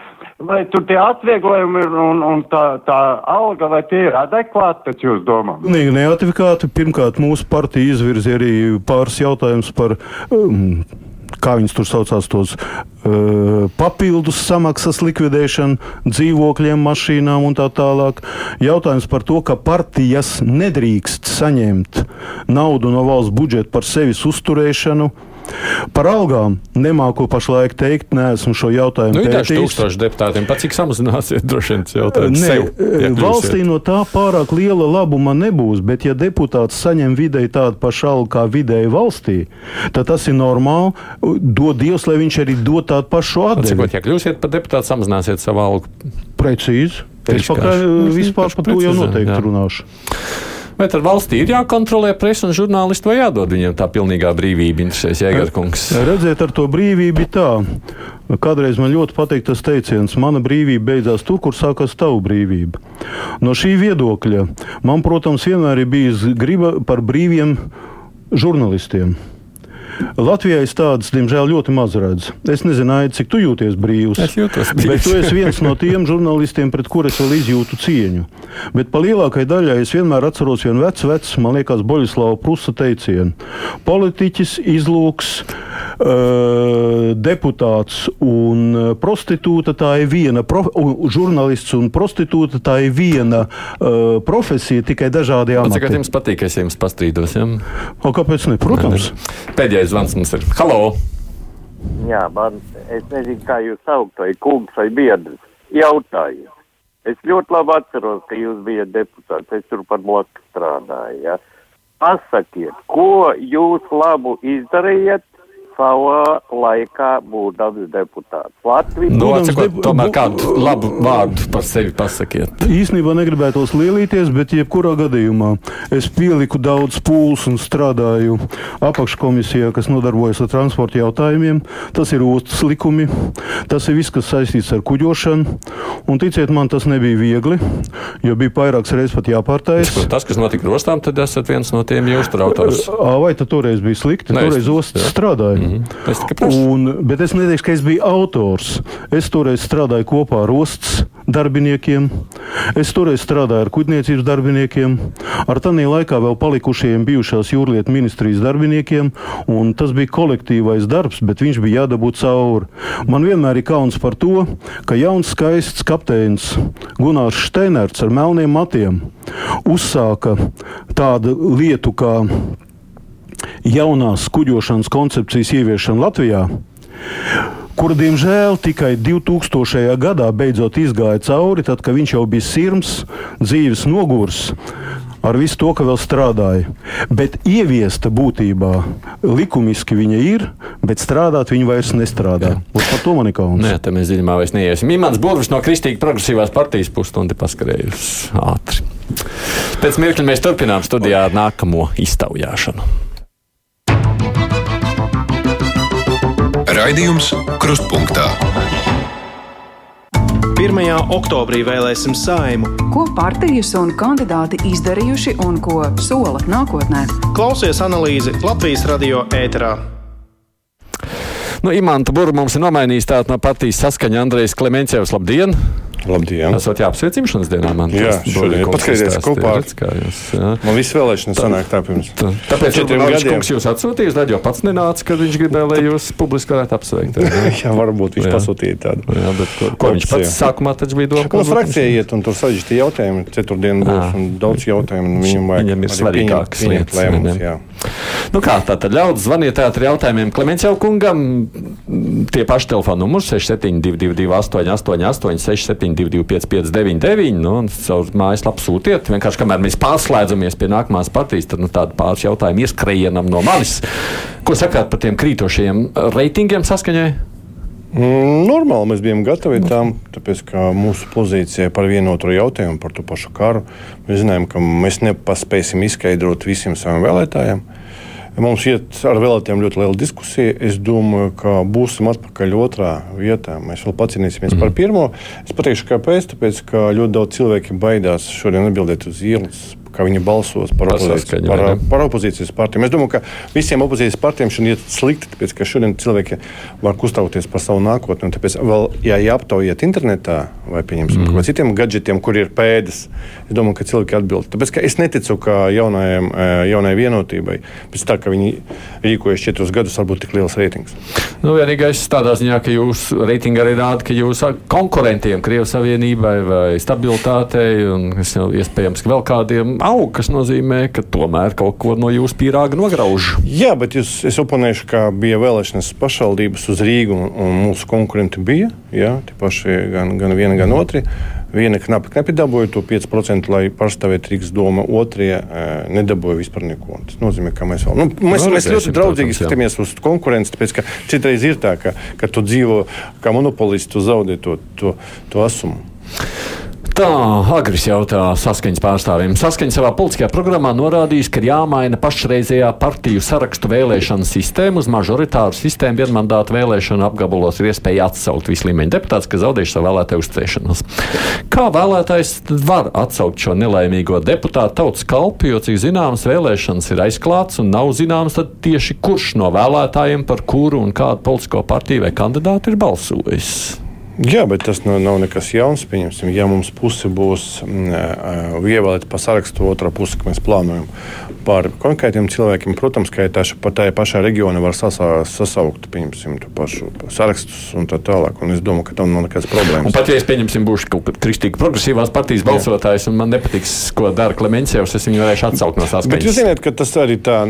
vai tur tie atvieglojumi ir un, un tā, tā alga, vai tie ir adekvāti pēc jūs domām? Nē, neadekvāti. Pirmkārt, mūsu partija izvirzīja arī pāris jautājumus par. Um, kā viņas tur saucās, tos uh, papildus samaksas likvidēšanu, dzīvokļiem, mašīnām un tā tālāk. Jautājums par to, ka partijas nedrīkst saņemt naudu no valsts budžeta par sevis uzturēšanu. Par algām nemāku pašlaik teikt, neesmu šo jautājumu nu, pētījis. Tūkstoši deputātiem, pat cik samazināsiet, droši vien jautājums. Nē, sev, valstī no tā pārāk liela labuma nebūs, bet ja deputāts saņem vidēji tādu pašu algu kā vidēji valstī, tad tas ir normāli. Dod Dievs, lai viņš arī dod tādu pašu atdevi. Cikot, ja kļūsiet par deputātu, samazināsiet savu algu? Precīzi. Es pakaļ, vispār par to jau noteikti jā. runāšu. Vai tad valstī ir jākontrolē presa un žurnālisti vai jādod viņiem tā pilnīgā brīvība, interesēs Jēgarkungs? Redziet, ar to brīvību tā. Kādreiz man ļoti patīk tas teiciens, mana brīvība beidzās tur, kur sākās tava brīvība. No šī viedokļa man, protams, vienmēr ir bijis griba par brīviem žurnālistiem. Latvijā es tādas, diemžēl, ļoti maz redzu. Es nezinu, Aid, cik tu jūties brīvs. Es jūtos brīvs. Bet tu esi viens no tiem žurnālistiem, pret kuriem es vēl izjūtu cieņu. Bet pa lielākajai daļai es vienmēr atceros vienu vecu, vecu, man liekas, Boļislava Prusa teicienu. Politiķis, izlūks, uh, deputāts un prostitūta tā ir viena, prof, žurnālists un prostitūta tā ir viena uh, profesija, tikai dažādi amati. Cik jums patīk, es jums pastrīdos? Ja? O, kāpēc ne? Protams. Ne. Pēdējais zvans mums ir. Halo! Jā, man, es nezinu, kā jūs saukt, vai kungs vai biedrs. Jautāju. Es ļoti labi atceros, ka jūs bijat deputāts, es tur par bloku strādāju. Ja? Pasakiet, ko jūs labu izdarījat savā laikā būdams deputāts. Latvijas nu, atsakot, tomēr kādu labu vārdu par sevi pasakiet. Īsnībā negribētos lielīties, bet jebkurā gadījumā es pieliku daudz pūles un strādāju apakškomisijā, kas nodarbojas ar transporta jautājumiem. Tas ir ostas likumi, tas ir viss, kas saistīts ar kuģošanu. Un ticiet man, tas nebija viegli, jo bija vairākas reizes pat jāpārtais. Tas, kas notika ar ostām, tad esat viens no tiem jūsu autors. Vai tad toreiz bija slikti? Ne, toreiz ostas strādāja. Mm -hmm. un, bet es neteikšu, ka es biju autors. Es toreiz strādāju kopā ar ostas darbiniekiem, es toreiz strādāju ar kuģniecības darbiniekiem, ar tādā laikā vēl palikušajiem bijušās jūrlietu ministrijas darbiniekiem. Tas bija kolektīvais darbs, bet viņš bija jādabū cauri. Man vienmēr ir kauns par to, ka jauns skaists kapteinis Gunārs Steinerts ar melniem matiem uzsāka tādu lietu kā jaunās kuģošanas koncepcijas ieviešanu Latvijā, kura, diemžēl, tikai 2000. gadā beidzot izgāja cauri, tad, kad viņš jau bija sirds, dzīves nogurs. Ar visu to, ka vēl strādāja. Bet ieviesta būtībā likumiski viņa ir, bet strādāt viņa vairs nestrādā. Par to man ir kauns. Nē, tā mēs dziļumā vairs neiesim. Imants Burvis no Kristīgi progresīvās partijas pusstundi paskarējusi ātri. Pēc mirkļa mēs turpinām studijā ar nākamo iztaujāšanu. Raidījums Krustpunktā. 1. oktobrī vēlēsim saimu. Ko partijas un kandidāti izdarījuši un ko sola nākotnē? Klausies analīzi Latvijas radio ēterā. Nu, Imants Burbuļs mums ir nomainījis tādu no partijas saskaņa Andrejs Klemenčevs. Labdien! Labdien! Esat jāapsveic dzimšanas dienā man. Jā, šodien paskaties kopā. Redz, kā jūs, jā. Man viss vēlēšanas tā, sanāk tā pirms. Tā, tāpēc četriem gadiem. Kungs jūs atsūtījis, tad jau pats nenāca, kad viņš gribēja, lai jūs publiski varētu apsveikt. jā, varbūt viņš jā. pasūtīja tādu. Jā, bet ko, ko viņš pats sākumā taču bija domājis? Uz frakcija iet un tur saģisti jautājumi. Ceturtdien būs un daudz jautājumu. Viņam, vajag, viņam ir svarīgākas lietas. Lēmums, nu kā, tātad ļaudis zvaniet ar jautājumiem Klemens jau kungam. Tie paši telefona numurs 6722 888 672 225, 559, nu, un caur mājaslapu sūtiet. Vienkārši kamēr mēs pārslēdzamies pie nākamās partijas, tad nu, tādu pāris jautājumu ieskrējienam no manis. Ko sakāt par tiem krītošiem reitingiem saskaņai? Mm, normāli mēs bijām gatavi tam, tāpēc ka mūsu pozīcija par vienotu jautājumu, par to pašu karu, mēs zinājām, ka mēs nepaspēsim izskaidrot visiem saviem vēlētājiem. Mums iet ar vēlētājiem ļoti liela diskusija. Es domāju, ka būsim atpakaļ otrā vietā. Mēs vēl pacīnīsimies mm. par pirmo. Es pateikšu, kāpēc. Tāpēc, ka ļoti daudz cilvēku baidās šodien atbildēt uz ielas kā viņi balsos par, opozīcijas, par, par opozīcijas partijām. Es domāju, ka visiem opozīcijas partijām šodien ir slikti, tāpēc ka šodien cilvēki var kustauties par savu nākotni. Tāpēc, vēl, ja aptaujiet internetā vai pieņemsim mm. citiem gadgetiem, kur ir pēdas, es domāju, ka cilvēki atbild. Tāpēc es neticu, ka jaunajam, e, jaunai vienotībai pēc tā, ka viņi rīkojas četrus gadus, var būt tik liels reitings. Nu, vienīgais tādā ziņā, ka jūsu reitingi arī rāda, ka jūs konkurentiem Krievijas Savienībai vai stabilitātei un iespējams vēl kādiem aug, kas nozīmē, ka tomēr kaut ko no jūsu pīrāga nograuž. Jā, bet jūs, es oponēšu, ka bija vēlēšanas pašvaldības uz Rīgu, un, mūsu konkurenti bija. Jā, tie paši gan, gan viena, gan otra. Viena knapi, knapi dabūja to 5%, lai pārstāvētu Rīgas doma, otrie nedabūja vispār neko. Tas nozīmē, ka mēs vēl. Nu, mēs, no, mēs ļoti draudzīgi skatāmies uz konkurenci, tāpēc ka citreiz ir tā, ka, ka tu dzīvo kā monopolists, tu zaudē to, to, to asumu. Tā, Agris jautā saskaņas pārstāvjiem. Saskaņa savā politiskajā programmā norādījis, ka jāmaina pašreizējā partiju sarakstu vēlēšanu sistēmu uz mažoritāru sistēmu vienmandātu vēlēšanu apgabalos ir iespēja atsaukt visu līmeņu deputātus, kas zaudējuši savu vēlētāju uzticēšanos. Kā vēlētājs var atsaukt šo nelaimīgo deputātu tautas kalpu, jo, cik zināms, vēlēšanas ir aizklāts un nav zināms tieši kurš no vēlētājiem par kuru un kādu politisko partiju vai kandidātu ir balsojis? Jā, bet tas nav, nav nekas jauns. Pieņemsim, ja mums puse būs mm, ievēlēta pa sarakstu, otrā puse, ka mēs plānojam par konkrētiem cilvēkiem, protams, ka taši, pat tajā pašā reģionā var sasā, sasaukt pieņemsim, pašu sarakstus un tā tālāk. Un es domāju, ka tam nav nekādas problēmas. Un pat ja es pieņemsim, būšu kaut kāds kristīgi progresīvās partijas balsotājs, un man nepatiks, ko dara Klemenčevs, es viņu varēšu atsaukt no saskaņas. Bet jūs zināt, ka tas arī tā,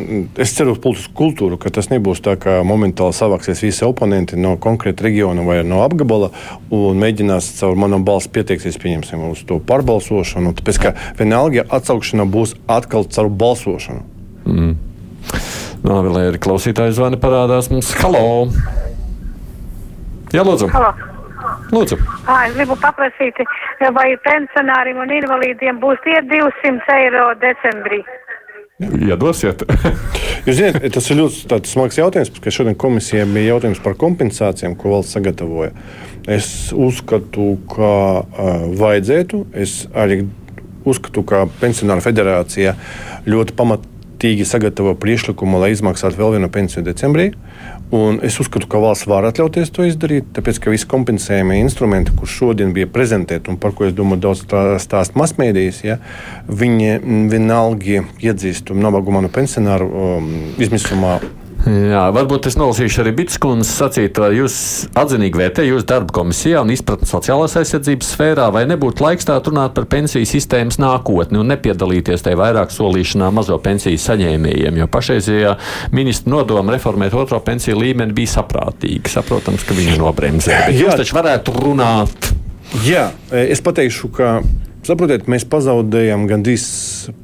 es ceru uz politisku kultūru, ka tas nebūs tā, ka momentāli savāksies visi oponenti no konkrēta reģiona vai no apgabala un mēģinās caur manu balsi pieteiksies uz to pārbalsošanu. Tāpēc, ka vienalga atsaukšana būs atkal caur balsošanu. Mm. Nā, vēl ir klausītājs zvani parādās mums. Halo! Jā, lūdzu! Halo. Lūdzu. À, es gribu paprasīt, vai pensionāriem un invalīdiem būs tie 200 eiro decembrī. Iedosiet. Jūs zināt, tas ir ļoti smags jautājums, ka šodien komisijai bija jautājums par kompensācijām, ko valsts sagatavoja. Es uzskatu, ka uh, vajadzētu. Es arī uzskatu, ka Pensionāra federācija ļoti pamatīgi sagatavo priekšlikumu, lai izmaksātu vēl vienu pensiju decembrī. Un es uzskatu, ka valsts var atļauties to izdarīt, tāpēc ka visi kompensējumie instrumenti, kurus šodien bija prezentēti un par ko es domāju, daudz stāst masmēdījis, ja, viņi vienalga iedzīst nabagu manu pensionāru um, izmisumā Jā, varbūt es nolasīšu arī Bitskundas sacīto. Jūs atzinīgi vērtējat jūsu darbu komisijā un izpratni sociālās aizsardzības sfērā, vai nebūtu laiks tā runāt par pensiju sistēmas nākotni un nepiedalīties tajā vairāk solīšanā mazo pensiju saņēmējiem, jo pašreizējā ministra nodoma reformēt otro pensiju līmeni bija saprātīga. Saprotams, ka viņi nobremzē, jūs taču varētu runāt. Jā, es pateikšu, ka, saprotiet, mēs pazaudējam gandrīz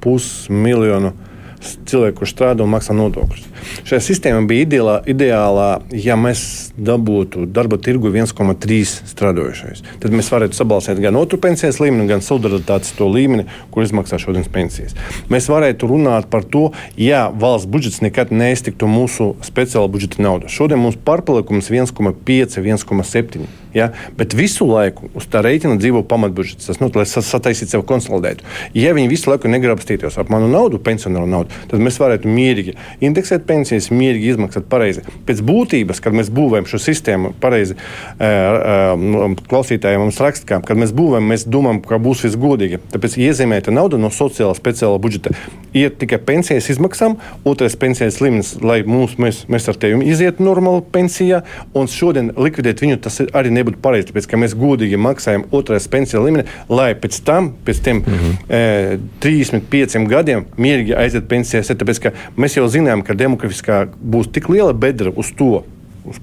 pusmiljonu cilvēku, kurš strādā un maksā nodokļus. Šajā sistēmā bija ideālā, ideālā ja mēs dabūtu darba tirgu 1,3 strādājošais. Tad mēs varētu sabalansēt gan otru pensijas līmeni, gan solidaritātes to līmeni, kur izmaksā šodienas pensijas. Mēs varētu runāt par to, ja valsts budžets nekad neiztiktu mūsu speciāla budžeta naudu. Šodien mums pārpalikums 1,5, 1,7. Ja? Bet visu laiku uz tā rēķina dzīvo pamatbudžets. Tas nu, sataisītu sev konsolidētu. Ja viņi visu laiku negribastītos ap manu naudu, pensionāru naudu, tad mēs varētu mierīgi indeksēt pensijas, mierīgi izmaksāt pareizi. Pēc būtības, kad mēs būvējam šo sistēmu pareizi, klausītājiem mums raksta, kad mēs būvējam, mēs domājam, ka būs viss godīgi. Tāpēc iezīmēta nauda no sociālā speciālā budžeta iet tikai pensijas izmaksām, otrais pensijas līmenis, lai mūs, mēs, mēs ar tevi izietu normāli pensijā, un šodien likvidēt viņu tas arī nebūtu pareizi. Tāpēc, ka mēs godīgi maksājam otrais pensiju līmeni, lai pēc tam, pēc tiem mm -hmm. e, 35 gadiem, mierīgi aiziet pensijā. Tāpēc, ka mēs jau zinām, ka demografiskā būs tik liela bedra uz to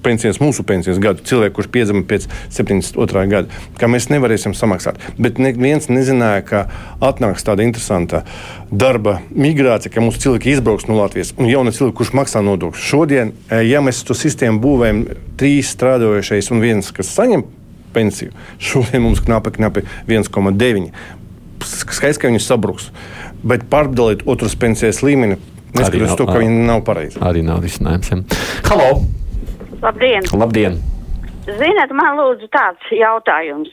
pensijas, mūsu pensijas gadu, cilvēku, kurš piedzima pēc 72. gada, ka mēs nevarēsim samaksāt. Bet neviens nezināja, ka atnāks tāda interesanta darba migrācija, ka mūsu cilvēki izbrauks no Latvijas un jauni cilvēki, kurš maksā nodokļus. Šodien, eh, ja mēs to sistēmu būvējam, trīs strādājošais un viens, kas saņem pensiju, šodien mums knapi, knapi 1,9. Skaidrs, ka viņi sabruks. Bet pārdalīt otras pensijas līmeni Neskatoties to, ka viņi nav pareizi. Arī nav risinājums. Ja. Halo! Labdien! Labdien. Ziniet, man lūdzu tāds jautājums.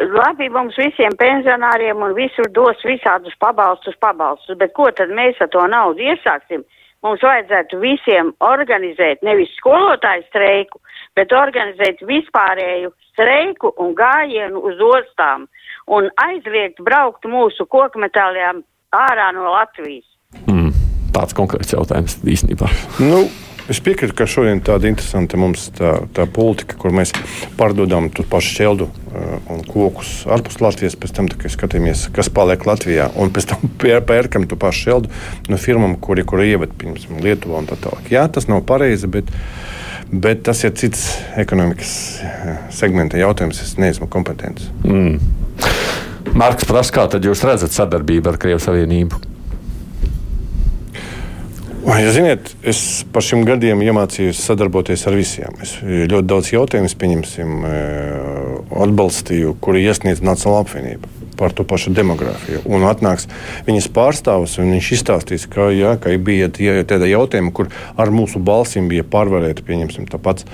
Labi, mums visiem pensionāriem un visur dos visādus pabalstus, pabalstus, bet ko tad mēs ar to naudu iesāksim? Mums vajadzētu visiem organizēt nevis skolotāju streiku, bet organizēt vispārēju streiku un gājienu uz ostām un aizliegt braukt mūsu kokmetāliem ārā no Latvijas. Mm tāds konkrēts jautājums īstenībā. Nu. Es piekrītu, ka šodien tāda interesanta mums tā, tā politika, kur mēs pārdodam to pašu šķeldu uh, un kokus ārpus Latvijas, pēc tam skatāmies, kas paliek Latvijā, un pēc tam pērkam to pašu šķeldu no firmām, kuri, kuri ieved, piemēram, Lietuvā un tā tālāk. Jā, tas nav pareizi, bet, bet tas ir cits ekonomikas uh, segmenta jautājums. Es neesmu kompetents. Mm. Marks prasa, kā tad jūs redzat sadarbību ar Krievijas Savienību? Jūs ziniet, es par šiem gadiem iemācījos sadarboties ar visiem. Es ļoti daudz jautājumu, pieņemsim, eh, atbalstīju, kuri iesniedz Nacionāla apvienība par to pašu demogrāfiju. Un atnāks viņas pārstāvis, un viņš izstāstīs, ka, jā, ka bija tie, jautājumi, kur ar mūsu balsīm bija pārvarēti, pieņemsim, tāpat,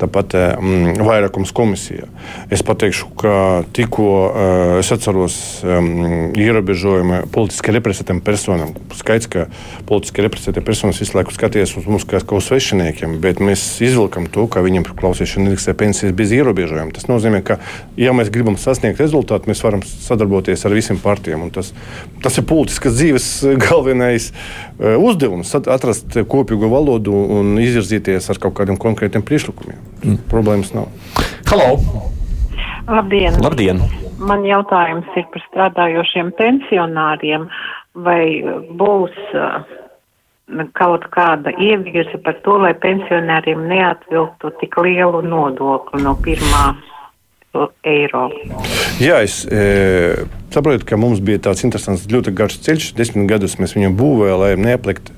tāpat eh, mm, vairākums komisijā. Es pateikšu, ka tikko uh, es atceros um, ierobežojumi politiski represētiem personām. Skaidrs, ka politiski represētie personas visu laiku skaties uz mums kā uz svešiniekiem, bet mēs izvilkam to, ka viņiem klausīšana neliksē pensijas bez ierobežojuma. Tas nozīmē, ka, ja mēs gribam sasniegt rezultātu, mēs varam sadarboties sadarboties ar visiem partijiem. Tas, tas ir politiskas dzīves galvenais uh, uzdevums - atrast kopīgu valodu un izvirzīties ar kaut kādiem konkrētiem priekšlikumiem. Mm. Problēmas nav. Halo! Labdien! Labdien. Man jautājums ir par strādājošiem pensionāriem. Vai būs uh, kaut kāda ievirze par to, lai pensionāriem neatvilktu tik lielu nodokli no pirmā eiro. Jā, es e, saprotu, ka mums bija tāds interesants, ļoti garš ceļš. Desmit gadus mēs viņu būvējām, neaplikt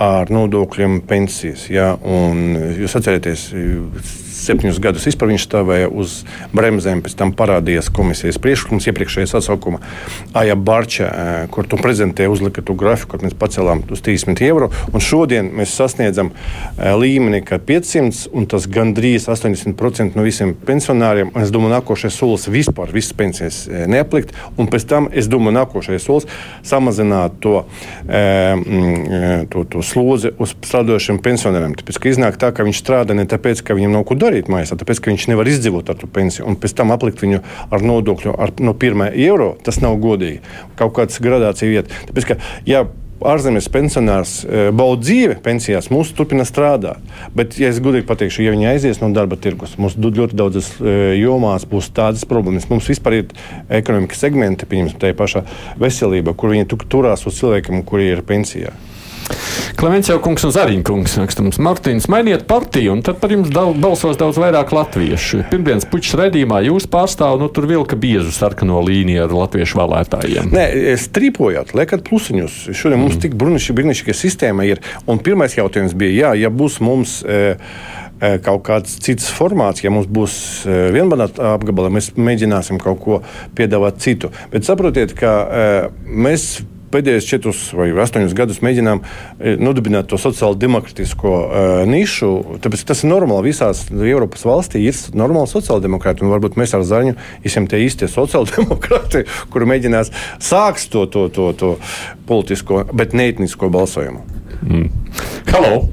ar nodokļiem pensijas. Jā, jūs atcerieties, septiņus gadus vispār viņš stāvēja uz bremzēm, pēc tam parādījās komisijas priekšlikums iepriekšējā sasaukumā. Aja Barča, eh, kur tu prezentē, uzlika to grafiku, kur mēs pacēlām uz 30 eiro. Šodien mēs sasniedzam eh, līmeni, ka 500 un tas gandrīz 80% no visiem pensionāriem. Es domāju, nākošais solis vispār visas pensijas eh, neaplikt. Un pēc tam es domāju, nākošais solis samazināt to, to, to slodzi uz strādājošiem pensionāriem. Tāpēc, ka iznāk tā, ka viņš strādā ne tāpēc, ka viņam nav ko darīt mājās, tāpēc ka viņš nevar izdzīvot ar to pensiju, un pēc tam aplikt viņu ar nodokļu ar, no pirmā eiro, tas nav godīgi. Kaut kāds gradācija vieta. Tāpēc, ka, ja ārzemēs pensionārs e, bauda dzīvi pensijās, mūsu turpina strādāt. Bet, ja es godīgi pateikšu, ja viņi aizies no darba tirgus, mums ļoti daudzas e, jomās būs tādas problēmas. Mums vispār ir ekonomikas segmenti, piemēram, tā pašā veselība, kur viņi turās uz cilvēkiem, kuri ir pensijā. Klimants jau kungs un Zariņkungs raksta mums, Martins, mainiet partiju, un tad par jums daudz, balsos daudz vairāk latviešu. Pirmdienas puķis redzījumā jūs pārstāvat, nu tur vilka biezu sarkano līniju ar latviešu vēlētājiem. Nē, strīpojāt, liekat plusiņus. Šodien mm. mums tik brunišķīga sistēma ir. Un pirmais jautājums bija, jā, ja būs mums. E, e kaut kāds cits formāts, ja mums būs e, vienbanāta apgabala, mēs mēģināsim kaut ko piedāvāt citu. Bet saprotiet, ka mēs pēdējos četrus vai astoņus gadus mēģinām e, nodibināt to sociālo demokrātisko uh, nišu. Tāpēc tas ir normāli. Visās Eiropas valstīs ir normāli sociāldemokrāti. Varbūt mēs ar Zaņu esam tie īstie sociāldemokrāti, kuri mēģinās sākt to, to, to, to politisko, bet neetnisko balsojumu. Mm. Hello!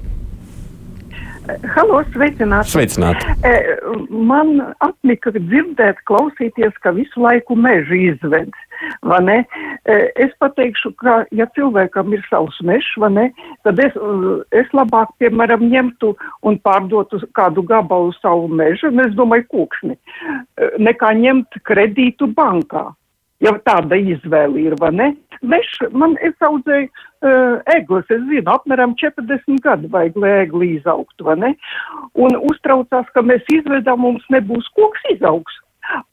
Halo, sveicināti. Sveicināti. Man apnika dzirdēt, klausīties, ka visu laiku mežu izved, vai ne? Es pateikšu, ka ja cilvēkam ir savs mežs, vai ne, tad es, es labāk, piemēram, ņemtu un pārdotu kādu gabalu savu mežu, un es domāju, kūkšni, nekā ņemt kredītu bankā. Ja tāda izvēle ir, vai ne? mešs, man es audzēju uh, eglis, es zinu, apmēram 40 gadi vajag, lai egli izaugtu, vai ne? Un uztraucās, ka mēs izvedām, mums nebūs koks izaugs.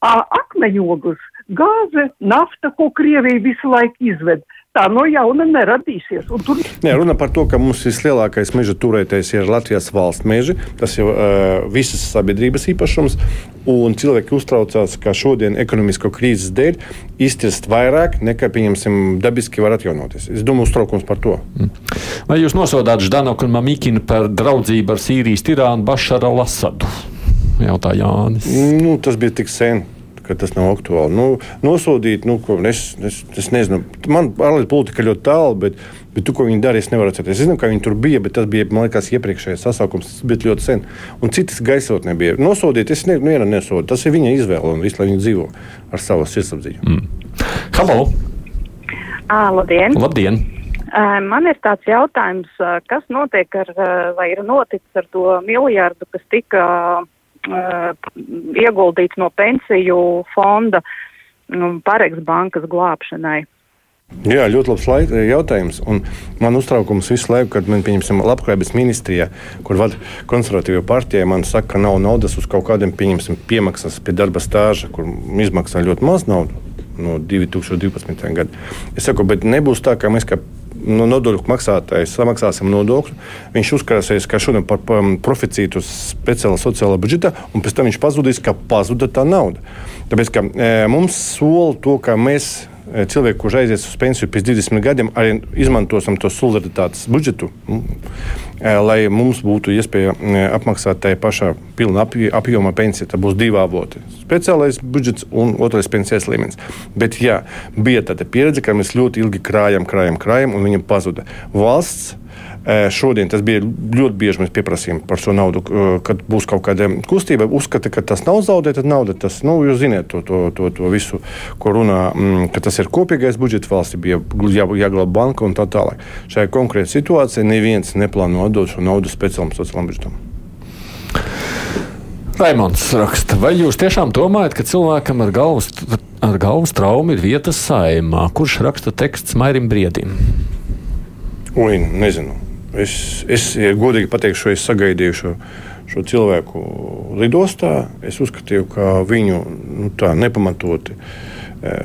Akmeņoglis, gāze, nafta, ko Krievija visu laiku izved tā no jauna neradīsies. Tur... Nē, runa par to, ka mums vislielākais meža turētais ir Latvijas valsts meži. Tas jau uh, visas sabiedrības īpašums. Un cilvēki uztraucās, ka šodien ekonomisko krīzes dēļ iztirst vairāk nekā, pieņemsim, dabiski var atjaunoties. Es domāju, uztraukums par to. Mm. Vai jūs nosodāt Ždanoku un Mamikinu par draudzību ar Sīrijas tirānu Bašaru al-Asadu? Jautā Jānis. Nu, tas bija tik sen ka tas nav aktuāli. Nu, nosodīt, nu, ko, es, es, es nezinu, man ārlietu politika ļoti tālu, bet, bet tu, ko viņi darīja, es nevaru atcerēties. Es zinu, ka viņi tur bija, bet tas bija, man liekas, iepriekšējais sasaukums, tas bija ļoti sen. Un citas gaisotnē bija. Nosodīt, es ne, nu, nesodu. Tas ir viņa izvēle un viss, lai viņi dzīvo ar savu sirdsapziņu. Mm. Halo! À, labdien! labdien. Man ir tāds jautājums, kas notiek ar, vai ir noticis ar to miljardu, kas tika ieguldīts no pensiju fonda um, Pareks bankas glābšanai. Jā, ļoti labs laik, jautājums. Un man uztraukums visu laiku, kad man pieņemsim labklājības ministrijā, kur vada konservatīva partija, man saka, ka nav naudas uz kaut kādiem pieņemsim piemaksas pie darba stāža, kur izmaksā ļoti maz naudu no 2012. gada. Es saku, bet nebūs tā, ka mēs kā no nodokļu maksātājs samaksāsim nodokļu. Viņš uzkrāsies kā šodien par proficītu speciālā sociālā budžeta, un pēc tam viņš pazudīs, ka pazuda tā nauda. Tāpēc ka, e, mums sola to, ka mēs cilvēki, kurš aizies uz pensiju pēc 20 gadiem, arī izmantosim to solidaritātes budžetu, nu, e, lai mums būtu iespēja apmaksāt tajā pašā pilna apjoma pensija. Tā būs divi avoti - speciālais budžets un otrais pensijas līmenis. Bet jā, bija tāda pieredze, ka mēs ļoti ilgi krājam, krājam, krājam, un viņam pazuda valsts Šodien tas bija ļoti bieži. Mēs pieprasījām par šo naudu, kad būs kaut kāda kustība. Uzskata, ka tas nav zaudēta nauda. Tas, nu, jūs zināt to, to, to, to visu, ko runā, mm, ka tas ir kopīgais budžets valstī, bija jā, jāglābj banka un tā tālāk. Šajā konkrētajā situācijā neviens neplāno atdot šo naudu speciālam sociālam budžetam. Raimons raksta, vai jūs tiešām domājat, ka cilvēkam ar galvas, ar galvas traumu ir vieta saimā? Kurš raksta teksts Mairim Briedim? Ui, nezinu. Es, es ja godīgi pateikšu, es sagaidīju šo, šo cilvēku lidostā. Es uzskatīju, ka viņu nu, tā nepamatoti e,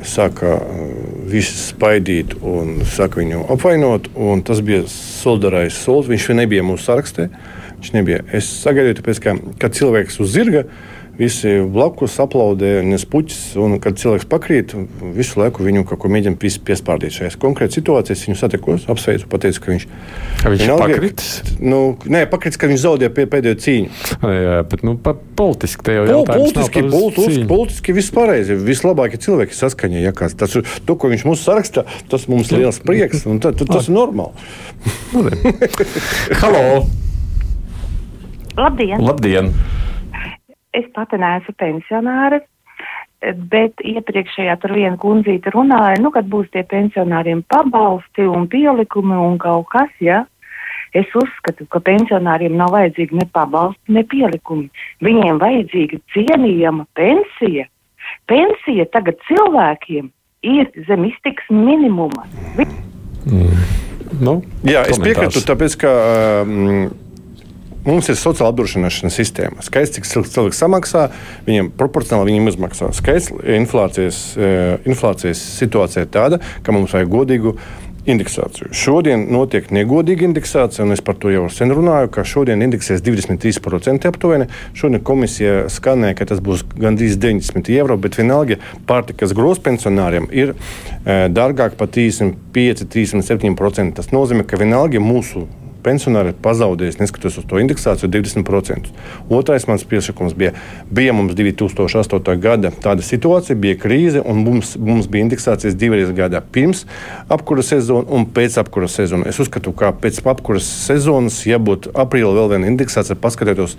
sāka e, visi spaidīt un sāka viņu apvainot. Tas bija solidārais solis. Viņš nebija mūsu sarakstā. Viņš nebija. Es sagaidīju, tāpēc, ka, kad cilvēks uz zirga ir Visi blakus aplaudē, nes puķis, un kad cilvēks pakrīt, visu laiku viņu kaut ko mēģina piespārdīt. Šajā konkrētajā situācijā es viņu satikos, apsveicu, pateicu, ka viņš, ka viņš ir pakritis. Nu, nē, pakritis, ka viņš zaudēja pie, pēdējo cīņu. Jā, bet nu, politiski te jau ir. Politiski, politiski, politiski viss pareizi. Vislabākie cilvēki saskaņā. Ja kāds, tas, to, ko viņš mums saraksta, tas mums liels prieks, un tā, tas ir normāli. Halo! Labdien! Labdien es pati neesmu pensionāre, bet iepriekšējā tur viena kundzīte runāja, nu, kad būs tie pensionāriem pabalsti un pielikumi un kaut kas, ja. Es uzskatu, ka pensionāriem nav vajadzīgi ne pabalsti, ne pielikumi. Viņiem vajadzīga cienījama pensija. Pensija tagad cilvēkiem ir zem iztiks minimuma. Vi... Mm. Nu, Jā, es piekrītu, tāpēc, ka um, Mums ir sociāla apdrošināšanas sistēma. Skaidrs, cik cilvēks samaksā, viņam proporcionāli viņam izmaksā. Skaidrs, inflācijas, eh, inflācijas situācija ir tāda, ka mums vajag godīgu indeksāciju. Šodien notiek negodīga indeksācija, un es par to jau sen runāju, ka šodien indeksēs 23% aptuveni. Šodien komisija skanēja, ka tas būs gandrīz 90 eiro, bet vienalga pārtikas grozpensionāriem ir e, dārgāk par 35-37%. Tas nozīmē, ka vienalga mūsu pensionāri ir pazaudējuši, neskatoties uz to indeksāciju, 20%. Otrais mans priekšlikums bija, bija mums 2008. gada tāda situācija, bija krīze, un mums, mums bija indeksācijas divreiz gadā pirms apkuras sezonas un pēc apkuras sezonas. Es uzskatu, ka pēc apkuras sezonas, ja būtu aprīlī vēl viena indeksācija, paskatieties,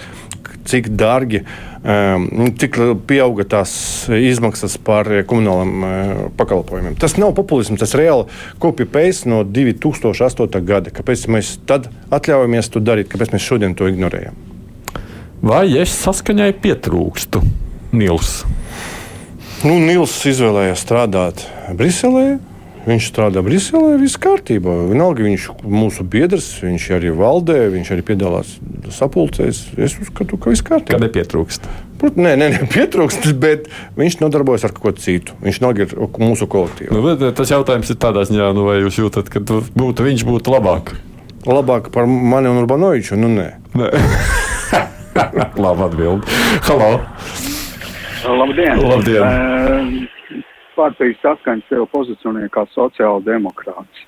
cik dārgi, um, cik pieauga tās izmaksas par komunāliem uh, pakalpojumiem. Tas nav populisms, tas reāli kopija pēc no 2008. gada. Kāpēc mēs tad atļaujamies to darīt, kāpēc mēs šodien to ignorējam? Vai es saskaņai pietrūkstu Nils? Nu, Nils izvēlējās strādāt Briselē. Viņš strādā Briselē, viss kārtībā. Vienalga, viņš ir mūsu biedrs, viņš arī valdē, viņš arī piedalās sapulcēs. Es uzskatu, ka viss kārtībā. Kad nepietrūkst? Protams, nē, nē, nē, pietrūkst, bet viņš nodarbojas ar ko citu. Viņš nav mūsu kolektīvā. Nu, bet, tas jautājums ir tādā ziņā, nu, vai jūs jūtat, ka būtu, viņš būtu labāk? Labāk par mani un Urbanoviču? Nu, nē. nē. Labi atbild. Halo! Labdien! Labdien. Uh, partijas saskaņa sev pozicionē kā sociāla demokrāts.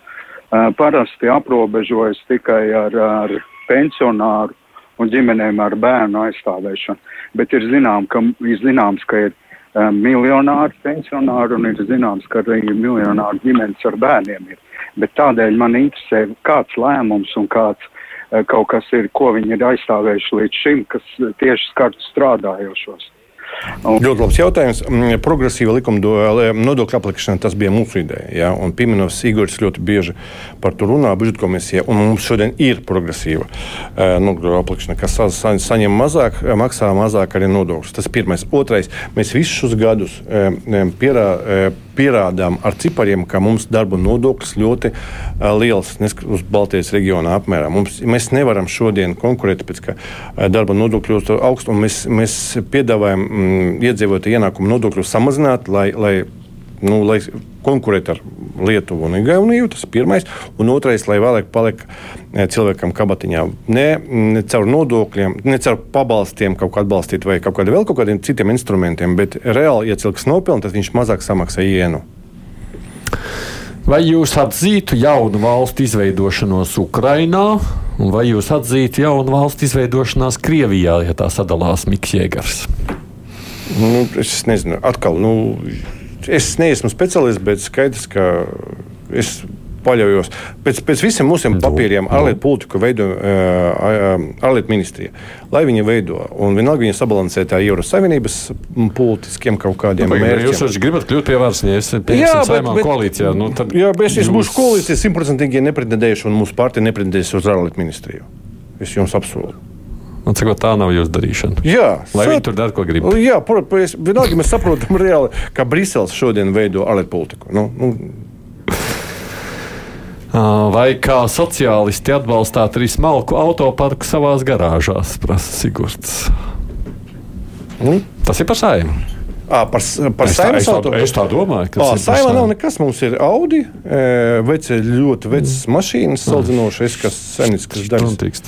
Parasti aprobežojas tikai ar, ar pensionāru un ģimenēm ar bērnu aizstāvēšanu, bet ir, zinām, ka, ir zināms, ka ir miljonāri pensionāri un ir zināms, ka arī miljonāri ģimenes ar bērniem ir. Bet tādēļ man interesē, kāds lēmums un kāds kaut kas ir, ko viņi ir aizstāvējuši līdz šim, kas tieši skartu strādājošos. Un... Ļoti labs jautājums. Mm, progresīva likuma nodokļu aplikšana tas bija mūsu ideja. Ja? Un Piminovs Igors ļoti bieži par to runā budžeta komisijā. Mums šodien ir progresīva nodokļu aplikšana, kas sa saņem mazāk, maksā mazāk arī nodokļus. Tas ir pirmais. Otrais, mēs visus šos gadus pierā, pierādām ar cipariem, ka mums darba nodoklis ļoti uh, liels uz Baltijas reģiona apmērā. Mums, mēs nevaram šodien konkurēt pēc ka uh, darba nodokļu ļoti augstu, un mēs, mēs piedāvājam mm, iedzīvotāju ienākumu nodokļu samazināt, lai, lai, nu, lai konkurētu ar Lietuvu un Igauniju. Tas ir pirmais. Un otrais, lai vēlāk paliek cilvēkam kabatiņā. Ne, ne caur nodokļiem, ne caur pabalstiem kaut kā atbalstīt vai kaut kādiem vēl kaut kādiem citiem instrumentiem, bet reāli, ja cilvēks nopelna, tad viņš mazāk samaksā ienu. Vai jūs atzītu jaunu valstu izveidošanos Ukrajinā, vai jūs atzītu jaunu valstu izveidošanās Krievijā, ja tā sadalās Mikls Jēgars? Nu, es nezinu, atkal. Nu, es neesmu speciālists, bet skaidrs, ka es paļaujos. Pēc, pēc visiem mūsu nu, papīriem nu. ārlietu politiku veido ārlietu ministrija. Lai viņi veido, un vienalga viņi sabalansē tā Eiropas Savienības politiskiem kaut kādiem nu, mērķiem. Jūs taču gribat kļūt pie varas, ja esat saimā koalīcijā. Nu, jā, bet es jūs... būšu koalīcijā simtprocentīgi nepretendējuši, un mūsu partija nepretendēs uz ārlietu ministriju. Es jums apsolu. Man sakot, tā nav jūsu darīšana. Jā, lai viņi tur dara, ko grib. Jā, protams, vienalga mēs saprotam reāli, ka Briseles šodien veido ārlietu politiku. Nu, nu. Vai kā sociālisti atbalstāt arī smalku autoparku savā garāžās, prasa Sigurds. Mm. Tas ir par saimnu. À, par par es, tā, es, tā, es domāju, ka tas ir. Saimā nav nekas. Mums ir Audi, e, veci, ļoti vecas mm. mašīnas, salīdzinoši es, kas senis, kas daļas.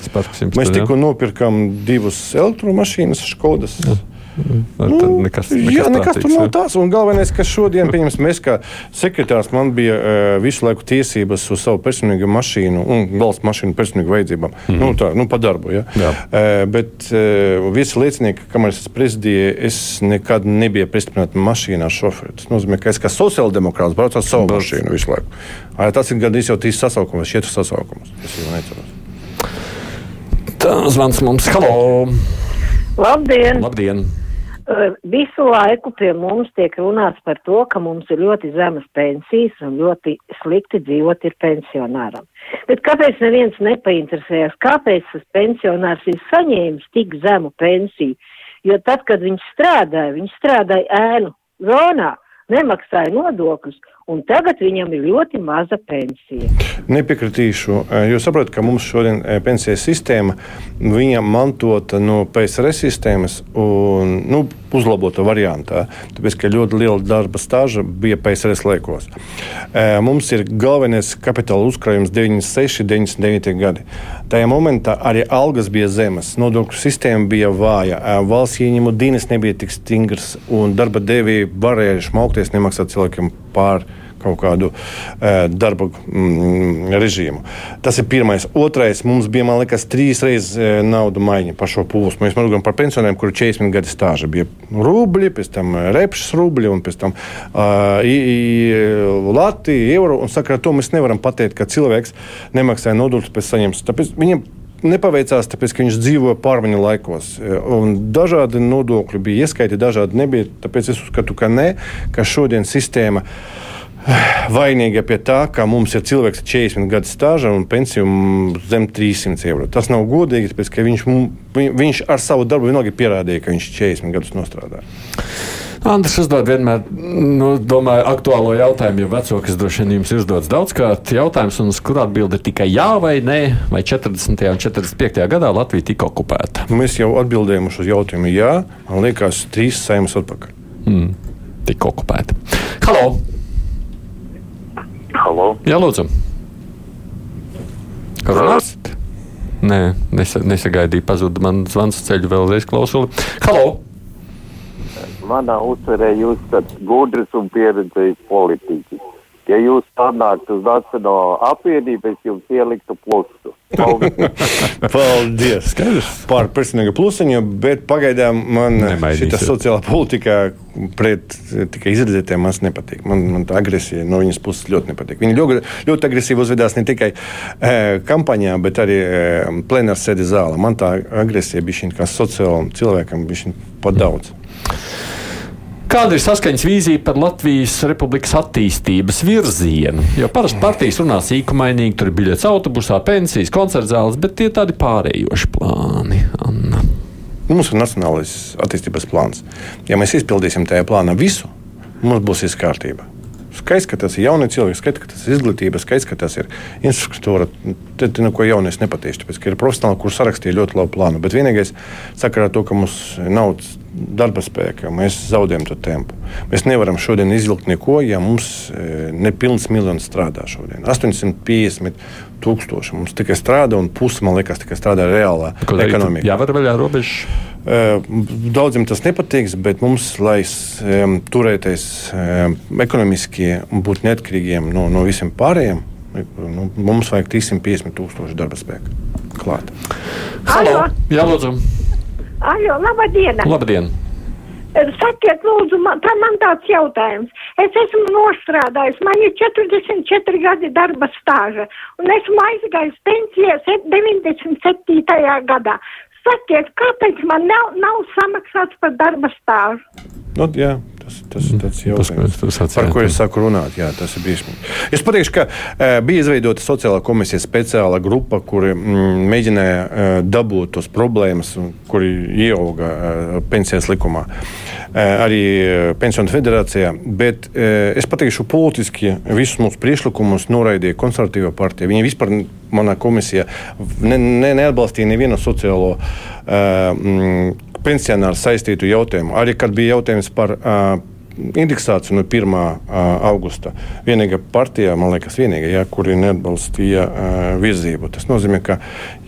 Mēs tikko nopirkām divas elektromašīnas, Škodas. Jā. Nu, nekas, nekas jā, nekas tur nav tāds. Un galvenais, ka šodien, pieņems, mēs kā sekretārs, man bija uh, visu laiku tiesības uz savu personīgo mašīnu un valsts mašīnu personīgu vajadzībām. Mm -hmm. nu, tā, nu, pa darbu. Ja? Jā. Uh, bet uh, visi liecinieki, kamēr es prezidēju, es nekad nebiju pristiprināts mašīnā šoferi. Tas nozīmē, ka es kā sociāldemokrāts braucu ar savu Bet... mašīnu visu laiku. Uh, tas ir gandrīz jau trīs sasaukums, četrus sasaukumus. Es jau neceros. Tā zvans mums. Halo! Labdien! Labdien. Visu laiku pie mums tiek runāts par to, ka mums ir ļoti zemas pensijas un ļoti slikti dzīvot ir pensionāram. Bet kāpēc neviens nepainteresējas, kāpēc tas pensionārs ir saņēmis tik zemu pensiju? Jo tad, kad viņš strādāja, viņš strādāja ēnu zonā, nemaksāja nodokļus un tagad viņam ir ļoti maza pensija. Nepiekritīšu. Jūs saprotat, ka mums šodien pensijas sistēma mantota no PSRS sistēmas un nu, uzlabota variantā. Tāpēc, ka ļoti liela darba stāža bija PSRS laikos. Mums ir galvenais kapitāla uzkrājums 96, 99 gadi. Tajā momentā arī algas bija zemes, nodokļu sistēma bija vāja, valsts ieņēmuma dienas nebija tik stingrs un darba devēji varēja šmaukties, nemaksāt cilvēkiem pāri kaut kādu uh, darba mm, režīmu. Tas ir pirmais. Otrais, mums bija, man liekas, trīs reizes uh, naudu maiņa par šo pūstu. Mēs runājam par pensionāriem, kuriem 40 gadi stāža bija rubļi, pēc tam repšs rubļi un pēc tam uh, Latvija, eiro. Un saka, to mēs nevaram pateikt, ka cilvēks nemaksāja nodokļus pēc saņemšanas. Tāpēc viņam nepaveicās, tāpēc, ka viņš dzīvoja pārmaiņu laikos. Dažādi nodokļi bija ieskaiti, dažādi nebija. Tāpēc es uzskatu, ka ne, ka šodien sistēma ir vainīga pie tā, ka mums ir cilvēks ar 40 gadu stāžu un pensiju zem 300 eiro. Tas nav godīgi, tāpēc, ka viņš, viņš ar savu darbu vienalga pierādīja, ka viņš 40 gadus nostrādāja. Andris uzdod vienmēr, nu, domāju, aktuālo jautājumu, jo veco, kas droši vien jums ir uzdots daudzkārt, jautājums, un uz kuru atbildi ir tikai jā vai nē, vai 40. un 45. gadā Latvija tika okupēta. Mēs jau atbildējām uz jautājumu jā, man liekas, trīs saimas atpakaļ. Mm, tika okupēta. Halo! Halo! Jā, lūdzu! Runāsit? Nē, nesa, nesagaidīju, pazuda man zvans ceļu vēlreiz klausuli. Halo! Manā uztverē jūs esat gudrs un pieredzējis politiķis. Ja jūs panāktu uz Nacionālo apvienību, es jums ieliktu plusu. Paldies! Paldies. Par personīgu plusiņu, bet pagaidām man šī sociālā politika pret tikai izredzētiem man nepatīk. Man, man tā agresija no viņas puses ļoti nepatīk. Viņi ļoti, ļoti agresīvi uzvedās ne tikai e, kampaņā, bet arī e, plenāra sēdi zālē. Man tā agresija bija šī kā sociālam cilvēkam, bija pat daudz. Kāda ir saskaņas vīzija par Latvijas Republikas attīstības virzienu? Jo parasti partijas runā sīkumainīgi, tur ir biļets autobusā, pensijas, koncerta zāles, bet tie tādi pārējoši plāni. Anna. Mums ir nacionālais attīstības plāns. Ja mēs izpildīsim tajā plānā visu, mums būs viss kārtībā. Skaidrs, ka tas ir jaunie cilvēki, skaidrs, ka tas ir izglītība, skaidrs, ka tas ir infrastruktūra. Tad neko jaunu es nepatīšu, tāpēc, ka ir profesionāli, kurš sarakstīja ļoti labu plānu. Bet vienīgais sakarā to, ka mums nav darba spēka, mēs zaudējam to tempu. Mēs nevaram šodien izvilkt neko, ja mums e, nepilns miljons strādā šodien. 850 tūkstoši mums tikai strādā, un pusi, man liekas, tikai strādā reālā ekonomikā. Jā, var vaļā robežas. E, daudziem tas nepatiks, bet mums, lai um, turēties um, ekonomiski un būt neatkarīgiem no, no visiem pārējiem, nu, mums vajag 350 tūkstoši darba spēka klāt. Halo! Jā, lūdzu! Aļo, labdien! Labdien! Sakiet, lūdzu, man, tā man tāds jautājums. Es esmu nostrādājis, man ir 44 gadi darba stāža, un esmu aizgājis pensijā 97. gadā. Sakiet, kāpēc man nav, nav samaksāts par darba stāžu? Nu, jā. Tas, tas, tas ir jautājums, par ko es saku runāt. Jā, tas ir briesmīgi. Es pateikšu, ka e, bija izveidota sociālā komisija, speciāla grupa, kuri mm, mēģināja e, dabūt tos problēmas, kuri ieauga e, pensijas likumā. E, arī Pensionu federācijā. Bet e, es pateikšu, politiski visus mūsu priekšlikumus noraidīja konservatīvā partija. Viņi vispār manā komisijā ne, ne, neatbalstīja nevienu sociālo. Uh, pensionāru saistītu jautājumu. Arī kad bija jautājums par uh, indeksāciju no 1. Uh, augusta. Vienīgā partija, man liekas, vienīgā, ja, kuri neatbalstīja uh, virzību. Tas nozīmē, ka,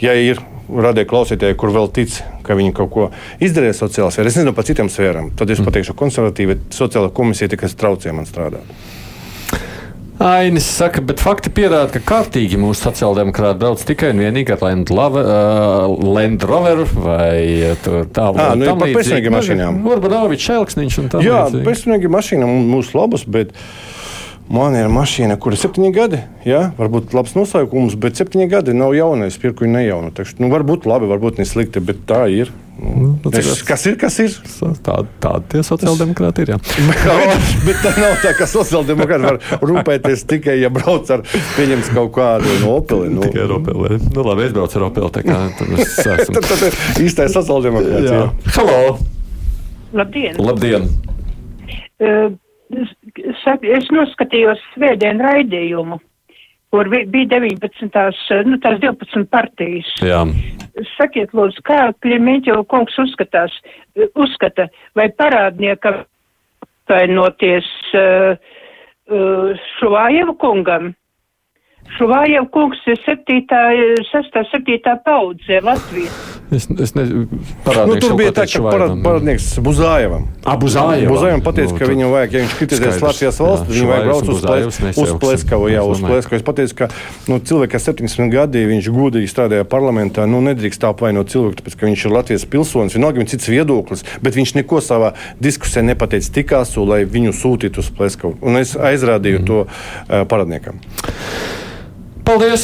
ja ir radīja klausītāji, kur vēl tic, ka viņi kaut ko izdarīja sociālajā sfērā, es nezinu par citām sfērām, tad es mm. pateikšu, ka konservatīva sociālā komisija tikai traucē man strādāt. Ainis saka, bet fakti pierāda, ka kārtīgi mūsu sociāldemokrāti brauc tikai un vienīgi ar Land, Lava, uh, Land Rover vai tādu nu, par personīgām mašīnām. Urbanovičs, Elksniņš un tā. Jā, personīgi mašīnām mūsu labas, bet man ir mašīna, kur ir septiņi gadi. Jā, varbūt labs nosaukums, bet septiņi gadi nav jaunais, pirku nejaunu. Tekšu, nu, varbūt labi, varbūt neslikti, bet tā ir. Nu, nu, es, kas ir, kas ir? Tā, tie sociāldemokrāti ir. bet, bet tā nav tā, ka sociāldemokrāti var rūpēties tikai, ja brauc ar pieņems kaut kādu no Opeli. Nu, tikai ar Opeli. Nu, labi, es braucu ar Opeli, tā kā tad es esmu. ir īstais sociāldemokrāts. Halo! Labdien! Labdien! Uh, es noskatījos svētdienu raidījumu kur bija 19, nu, tās 12 partijas. Jā. Sakiet, lūdzu, kā Klimēķeva kungs uzskatās, uzskata, vai parādniekam vainoties uh, uh, Šuvājeva kungam? Šuvājeva kungs ir 7. 6. 7. paudzē Latvijas. Es, es nezinu, nu, tur bija tā, ka parādnieks Buzājevam. Buzājevam. Buzājevam pateica, nu, ka viņam vajag, ja viņš kritizēs Latvijas valsts, viņam vajag braukt uz, plēs, uz Pleskavu. Jā, uz Pleskavu. Es pateicu, ka nu, cilvēks, kas 70 gadi, viņš gudīgi strādāja parlamentā, nu nedrīkst tā apvainot cilvēku, tāpēc, ka viņš ir Latvijas pilsonis, vienalga viņam cits viedoklis, bet viņš neko savā diskusijā nepateica tikāsu, lai viņu sūtītu uz Pleskavu. Un es aizrādīju mm. to uh, parādniekam. Paldies!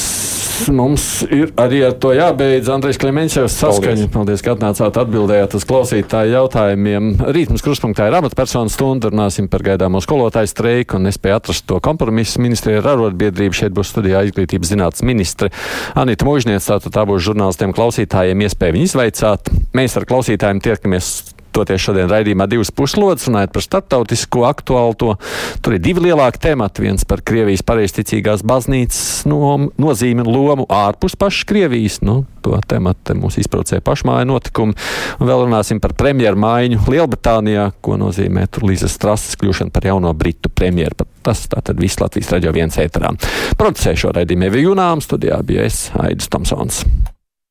Mums ir arī ar to jābeidz. Andrejs Klimēns jau saskaņa. Paldies. Paldies, ka atnācāt atbildējāt uz klausītāju jautājumiem. Rīt mums kruspunktā ir amatpersonu stunda. Runāsim par gaidāmo skolotāju streiku un nespēju atrast to kompromisu. Ministrija ar arotbiedrību šeit būs studijā izglītības zinātnes ministre Anita Mūžniec. Tātad tā būs žurnālistiem klausītājiem iespēja viņu izvaicāt. Mēs ar klausītājiem tiekamies Toties šodien raidījumā divas puslodes, runājot par starptautisko aktuālu to. Tur ir divi lielāki temati. Viens par Krievijas pareizticīgās baznīcas no, nozīmi un lomu ārpus pašas Krievijas. Nu, to tematu mūs izprovocēja pašmāja notikumi. Un vēl runāsim par premjeru maiņu Lielbritānijā, ko nozīmē Līzes Strasas kļūšana par jauno britu premjeru. Tas tātad viss Latvijas raidījā viens ēterā. Producēju šo raidījumu Evi Junām, studijā bija es, Aidis Tomsons.